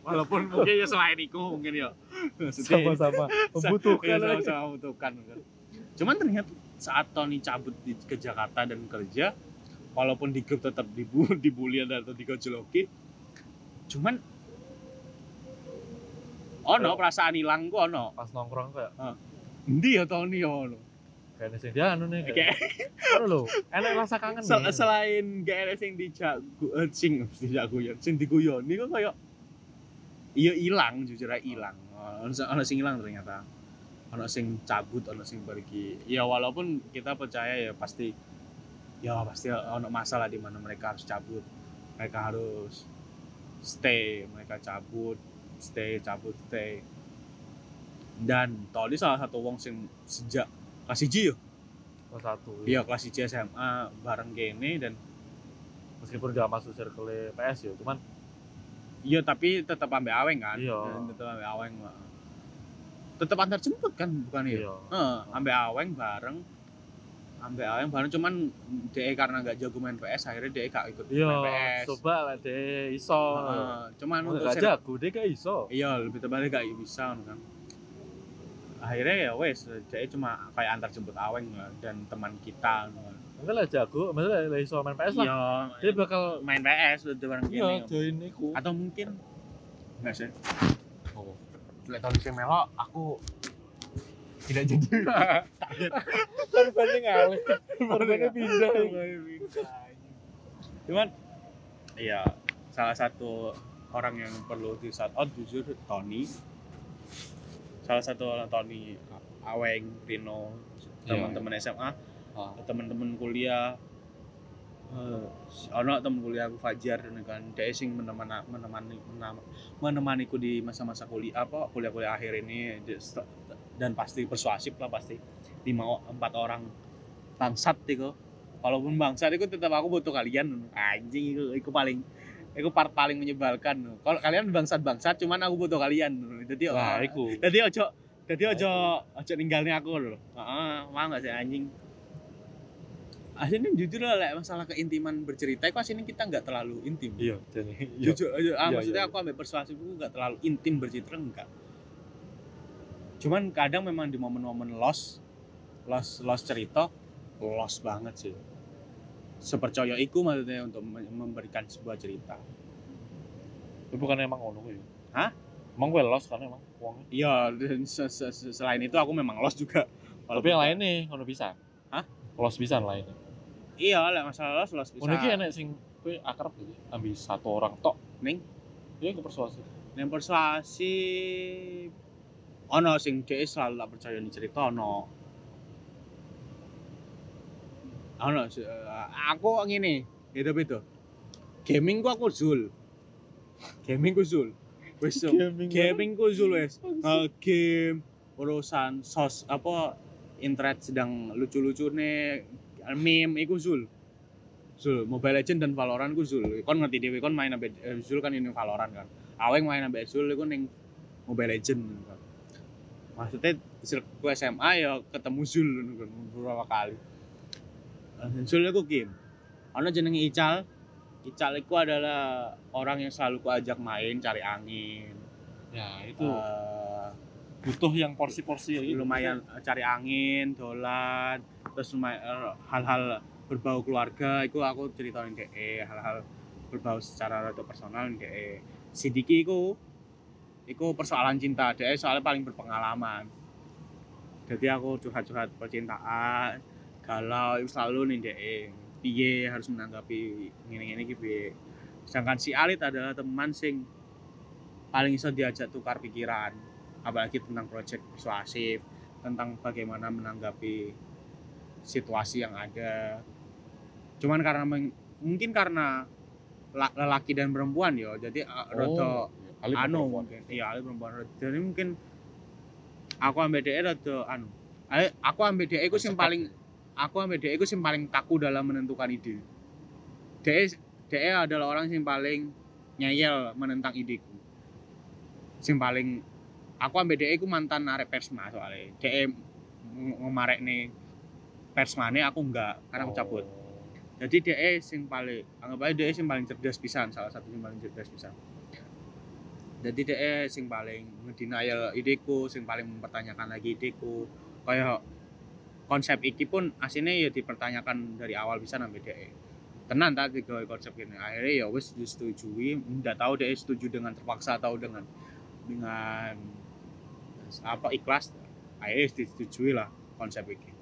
[SPEAKER 2] Walaupun mungkin ya selain itu mungkin ya. Maksudnya,
[SPEAKER 3] sama-sama
[SPEAKER 2] Iya,
[SPEAKER 3] membutuhkan
[SPEAKER 2] sama-sama membutuhkan. kan. Cuman ternyata saat Tony cabut ke Jakarta dan kerja, walaupun di grup tetap dibu, dibully atau digojoloki, cuman
[SPEAKER 3] Oh.
[SPEAKER 2] perasaan hilang gua ono.
[SPEAKER 3] pas nongkrong kayak
[SPEAKER 2] Endi ya Tony ya ono.
[SPEAKER 3] kayaknya sih dia anu nih kayak anu loh enak rasa kangen
[SPEAKER 2] sel-
[SPEAKER 3] nih.
[SPEAKER 2] selain gak ada sing dijago eh, sing dijagoyan, sing diguyoni kok kayak iya hilang jujur aja hilang. Ono ono sing hilang ternyata. Ono sing cabut, ono sing pergi. Ya walaupun kita percaya ya pasti ya pasti ono masalah di mana mereka harus cabut. Mereka harus stay, mereka cabut, stay, cabut, stay. Dan Tony salah satu wong sing sejak kelas 1 ya
[SPEAKER 3] kelas satu
[SPEAKER 2] Iya kelas 1 SMA bareng gini dan
[SPEAKER 3] meskipun gak masuk circle PS ya cuman
[SPEAKER 2] iya tapi tetap ambil aweng kan
[SPEAKER 3] Iya.
[SPEAKER 2] tetap ambil aweng tetap antar jemput kan bukan ya
[SPEAKER 3] iya
[SPEAKER 2] Heeh, ambil aweng bareng ambil aweng bareng cuman DE karena nggak jago main PS akhirnya DE gak ikut
[SPEAKER 3] iya
[SPEAKER 2] main PS
[SPEAKER 3] coba lah deh iso.
[SPEAKER 2] Heeh, cuman
[SPEAKER 3] Mau
[SPEAKER 2] untuk
[SPEAKER 3] gak jago deh gak iso.
[SPEAKER 2] Iya lebih tepatnya gak bisa kan. Akhirnya ya wes DE cuma kayak antar jemput aweng lah, dan teman kita kan.
[SPEAKER 3] enggak lah jago maksudnya lah iso main PS lah.
[SPEAKER 2] Iya
[SPEAKER 3] dia bakal
[SPEAKER 2] main PS udah bareng
[SPEAKER 3] iya
[SPEAKER 2] gini.
[SPEAKER 3] Join iku.
[SPEAKER 2] Atau mungkin enggak sih?
[SPEAKER 3] Oh.
[SPEAKER 2] Lek tahun sing melo aku tidak jadi.
[SPEAKER 3] Korbannya ngalih. Korbannya pindah.
[SPEAKER 2] Cuman iya salah satu orang yang perlu di shout out jujur Tony. Salah satu orang Tony Aweng Rino
[SPEAKER 3] Iya.
[SPEAKER 2] teman-teman SMA
[SPEAKER 3] Ah.
[SPEAKER 2] teman-teman kuliah. Eh ono temen kuliah aku Fajar ini kan. Dia sing menemani menemani menem- menemaniku di masa-masa kuliah apa kuliah-kuliah akhir ini dan pasti persuasif lah pasti lima empat orang bangsat itu walaupun bangsat itu tetap aku butuh kalian anjing itu itu paling itu part paling menyebalkan. Kalau kalian bangsat bangsat cuman aku butuh kalian. Jadi
[SPEAKER 3] Nah, iku.
[SPEAKER 2] jadi ojo jadi ojo ojo ninggalnya aku loh Heeh, mau nggak sih anjing? Aslinya jujur lah lek masalah keintiman bercerita itu aslinya kita nggak terlalu intim.
[SPEAKER 3] Iya, jadi iya.
[SPEAKER 2] jujur aja ah,
[SPEAKER 3] Iya,
[SPEAKER 2] maksudnya
[SPEAKER 3] iya,
[SPEAKER 2] aku ambil persuasif itu nggak terlalu intim bercerita enggak cuman kadang memang di momen-momen lost lost lost cerita lost banget sih sepercaya iku maksudnya untuk me- memberikan sebuah cerita
[SPEAKER 3] Itu bukan emang ngono ya.
[SPEAKER 2] Hah?
[SPEAKER 3] Emang gue lost kan emang uangnya.
[SPEAKER 2] iya dan se- se- se- selain itu aku memang lost juga
[SPEAKER 3] Tapi yang lain nih ngono bisa.
[SPEAKER 2] Hah?
[SPEAKER 3] Lost bisa yang lain.
[SPEAKER 2] iya lek masalah lost lost bisa
[SPEAKER 3] Ngono iki enek sing kowe akrab gitu. Ambil satu orang tok.
[SPEAKER 2] Ning?
[SPEAKER 3] Iya ke persuasi.
[SPEAKER 2] yang persuasi ono sing dia selalu tak percaya nih cerita ono. Ono eh, aku ngene beda beda. Gaming ku aku zul. Gaming ku zul. Wis so, gaming ku zul wis. Eh, game urusan sos apa internet sedang lucu-lucu nih meme iku zul. Zul, Mobile Legend dan Valorant ku Zul. Kon ngerti dhewe kon main ambek eh, Zul kan ini Valorant kan. Aweng main ambek Zul iku ning Mobile Legend kan. Maksudnya circle SMA ya ketemu Zul beberapa kali. Zul iku game. Ana jenenge Ical. Ical iku adalah orang yang selalu ku ajak main cari angin.
[SPEAKER 3] Ya, itu
[SPEAKER 2] Eh,
[SPEAKER 3] butuh yang porsi-porsi ya gitu.
[SPEAKER 2] lumayan eh, cari angin, dolan, terus lumayan eh, hal-hal berbau keluarga itu aku ceritain DE hal-hal berbau secara rada personal DE Sidiki iku iku persoalan cinta DE soalnya paling berpengalaman. Jadi aku curhat-curhat percintaan galau itu selalu nih DE piye harus menanggapi ngene-ngene iki piye? Sedangkan si Alit adalah teman sing paling bisa diajak tukar pikiran apalagi tentang proyek persuasif tentang bagaimana menanggapi situasi yang ada. Cuman karena mungkin karena la- lelaki dan perempuan ya jadi uh, rada
[SPEAKER 3] Alif
[SPEAKER 2] anu mungkin. Iya Ali perempuan. Jadi mungkin aku ambil DE rada anu. Aku ambil DE iku sing paling aku ambil DE iku sing paling kaku dalam menentukan ide. DE DE adalah orang yang paling nyayel menentang ideku. Sing paling aku ambil DE iku mantan arek persma soalnya. DE ng- ngemarek nih persmane aku enggak karena aku cabut.
[SPEAKER 3] Oh.
[SPEAKER 2] jadi DE sing paling anggap aja DE sing paling cerdas pisan salah satu sing paling cerdas pisan jadi DE sing paling ngedenial ideku sing paling mempertanyakan lagi ideku kayak konsep iki pun aslinya ya dipertanyakan dari awal bisa sampai DE tenan tak tiga konsep ini akhirnya ya wes disetujui nggak tahu DE setuju dengan terpaksa atau dengan dengan apa ikhlas. Akhirnya disetujui lah konsep ini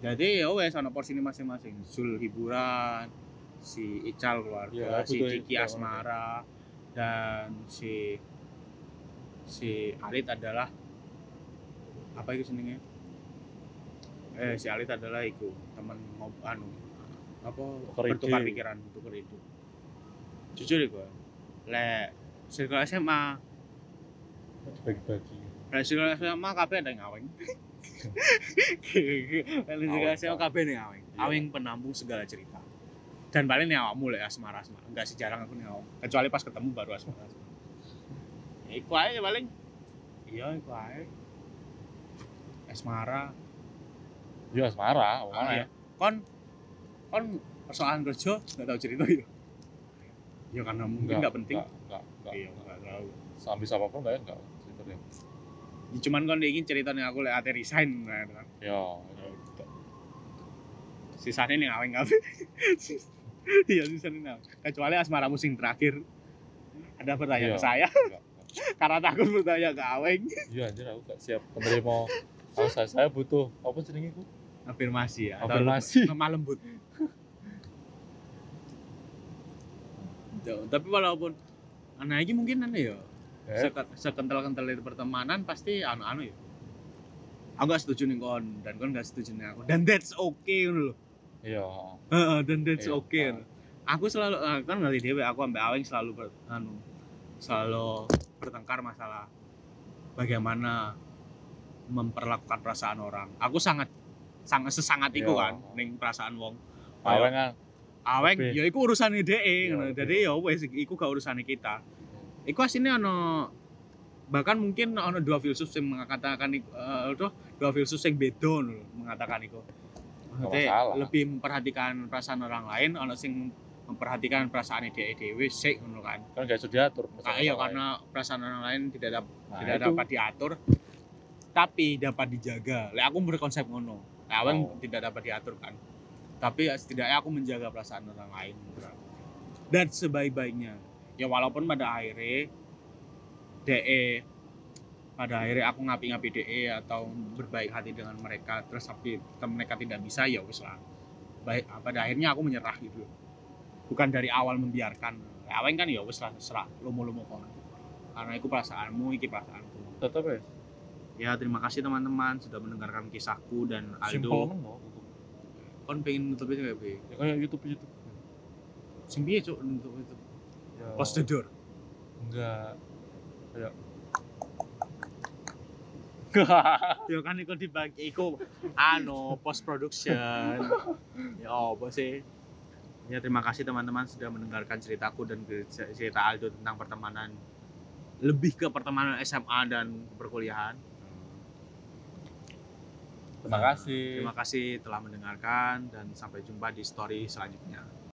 [SPEAKER 2] jadi ya wes ana porsi ini masing-masing. Zul hiburan si Ical keluarga
[SPEAKER 3] Iya,
[SPEAKER 2] si Kiki. Asmara dan si si Alit adalah apa itu senengnya eh si Alit adalah itu teman ngob anu apa
[SPEAKER 3] Tukar ide.
[SPEAKER 2] bertukar pikiran itu jujur ya gue le circle SMA
[SPEAKER 3] Dibagi-bagi.
[SPEAKER 2] le circle SMA kabeh ada yang ngaweng le circle SMA kabeh ada yang ngaweng
[SPEAKER 3] Iya.
[SPEAKER 2] aweng penampung segala cerita dan paling nih awakmu lah asmara asmara. Enggak sih jarang aku nih awak. Kecuali pas ketemu baru asmara. Ya iku aja paling. Iya iku aja asmara.
[SPEAKER 3] Ya asmara,
[SPEAKER 2] Ah,
[SPEAKER 3] mana
[SPEAKER 2] iya. kon kon persoalan kerja nggak tahu cerita ya ya karena mungkin nggak penting.
[SPEAKER 3] Enggak, enggak, enggak.
[SPEAKER 2] iya nggak tahu.
[SPEAKER 3] Sambil siapa pun enggak ya enggak cerita deh.
[SPEAKER 2] Ya, cuman kon ingin ceritanya aku lek ate resign kan.
[SPEAKER 3] Ya,
[SPEAKER 2] Ya, sisanya nih ngaweng kabeh iya nih ngaweng. kecuali asmara musim terakhir. Ada bertanya
[SPEAKER 3] Iya.
[SPEAKER 2] saya.
[SPEAKER 3] Enggak, enggak.
[SPEAKER 2] karena takut bertanya ke aweng.
[SPEAKER 3] Iya anjir aku gak siap menerima. Kalau saya, saya butuh. Apa jenenge ku?
[SPEAKER 2] afirmasi ya. Atau
[SPEAKER 3] Afirmasi.
[SPEAKER 2] lemah lembut. Tapi walaupun anak ini mungkin aneh ya.
[SPEAKER 3] Eh,
[SPEAKER 2] sekental-kental itu pertemanan pasti anu-anu ya. Aku gak setuju nih kon dan kon gak setuju nih aku. Dan that's okay loh
[SPEAKER 3] Iya.
[SPEAKER 2] Heeh, dan that's
[SPEAKER 3] Iya,
[SPEAKER 2] okay
[SPEAKER 3] paham.
[SPEAKER 2] aku selalu eh, kan ngerti dewe aku ambek aweng selalu ber, anu selalu bertengkar masalah bagaimana memperlakukan perasaan orang aku sangat sangat sesangat iku
[SPEAKER 3] Iya.
[SPEAKER 2] kan ning perasaan wong
[SPEAKER 3] Aweng kan.
[SPEAKER 2] aweng ya iku urusan DE
[SPEAKER 3] Iya,
[SPEAKER 2] ngono.
[SPEAKER 3] iya.
[SPEAKER 2] Jadi ya wes iku gak urusan kita. Iku aslinya ono bahkan mungkin ono dua filsuf yang mengatakan iku- eh, itu dua filsuf yang beda lho, mengatakan itu. Maksudnya
[SPEAKER 3] masalah.
[SPEAKER 2] lebih memperhatikan perasaan orang lain, ono sing memperhatikan perasaan ide dewe sik ngono kan.
[SPEAKER 3] Kan gak bisa diatur.
[SPEAKER 2] Ah, iya karena perasaan orang lain tidak dap-
[SPEAKER 3] Nah,
[SPEAKER 2] tidak
[SPEAKER 3] itu.
[SPEAKER 2] dapat diatur tapi dapat dijaga. Lek aku berkonsep ngono. Lek aweng
[SPEAKER 3] Oh.
[SPEAKER 2] tidak dapat diatur kan. Tapi ya setidaknya aku menjaga perasaan orang lain. Dan sebaik-baiknya. Ya walaupun pada akhirnya DE pada akhirnya aku ngapi-ngapi DE atau berbaik hati dengan mereka terus tapi mereka tidak bisa ya wis lah. Baik pada akhirnya aku menyerah gitu. Bukan dari awal membiarkan. Lek Aweng kan ya wis lah terserah lomo-lomo kono. Karena itu perasaanmu, iki perasaanku.
[SPEAKER 3] tetap ya.
[SPEAKER 2] Ya terima kasih teman-teman sudah mendengarkan kisahku dan Aldo. Kon pengen nutup itu kayak?
[SPEAKER 3] Ya kayak YouTube YouTube.
[SPEAKER 2] Sing piye cuk nutup itu?
[SPEAKER 3] Ya,
[SPEAKER 2] Close the door.
[SPEAKER 3] Enggak. Kayak
[SPEAKER 2] Ya kan iku dibagi iku anu post production. ya apa sih? Ya terima kasih teman-teman sudah mendengarkan ceritaku dan cerita Aldo tentang pertemanan lebih ke pertemanan SMA dan perkuliahan.
[SPEAKER 3] Terima kasih.
[SPEAKER 2] Terima kasih telah mendengarkan dan sampai jumpa di story selanjutnya.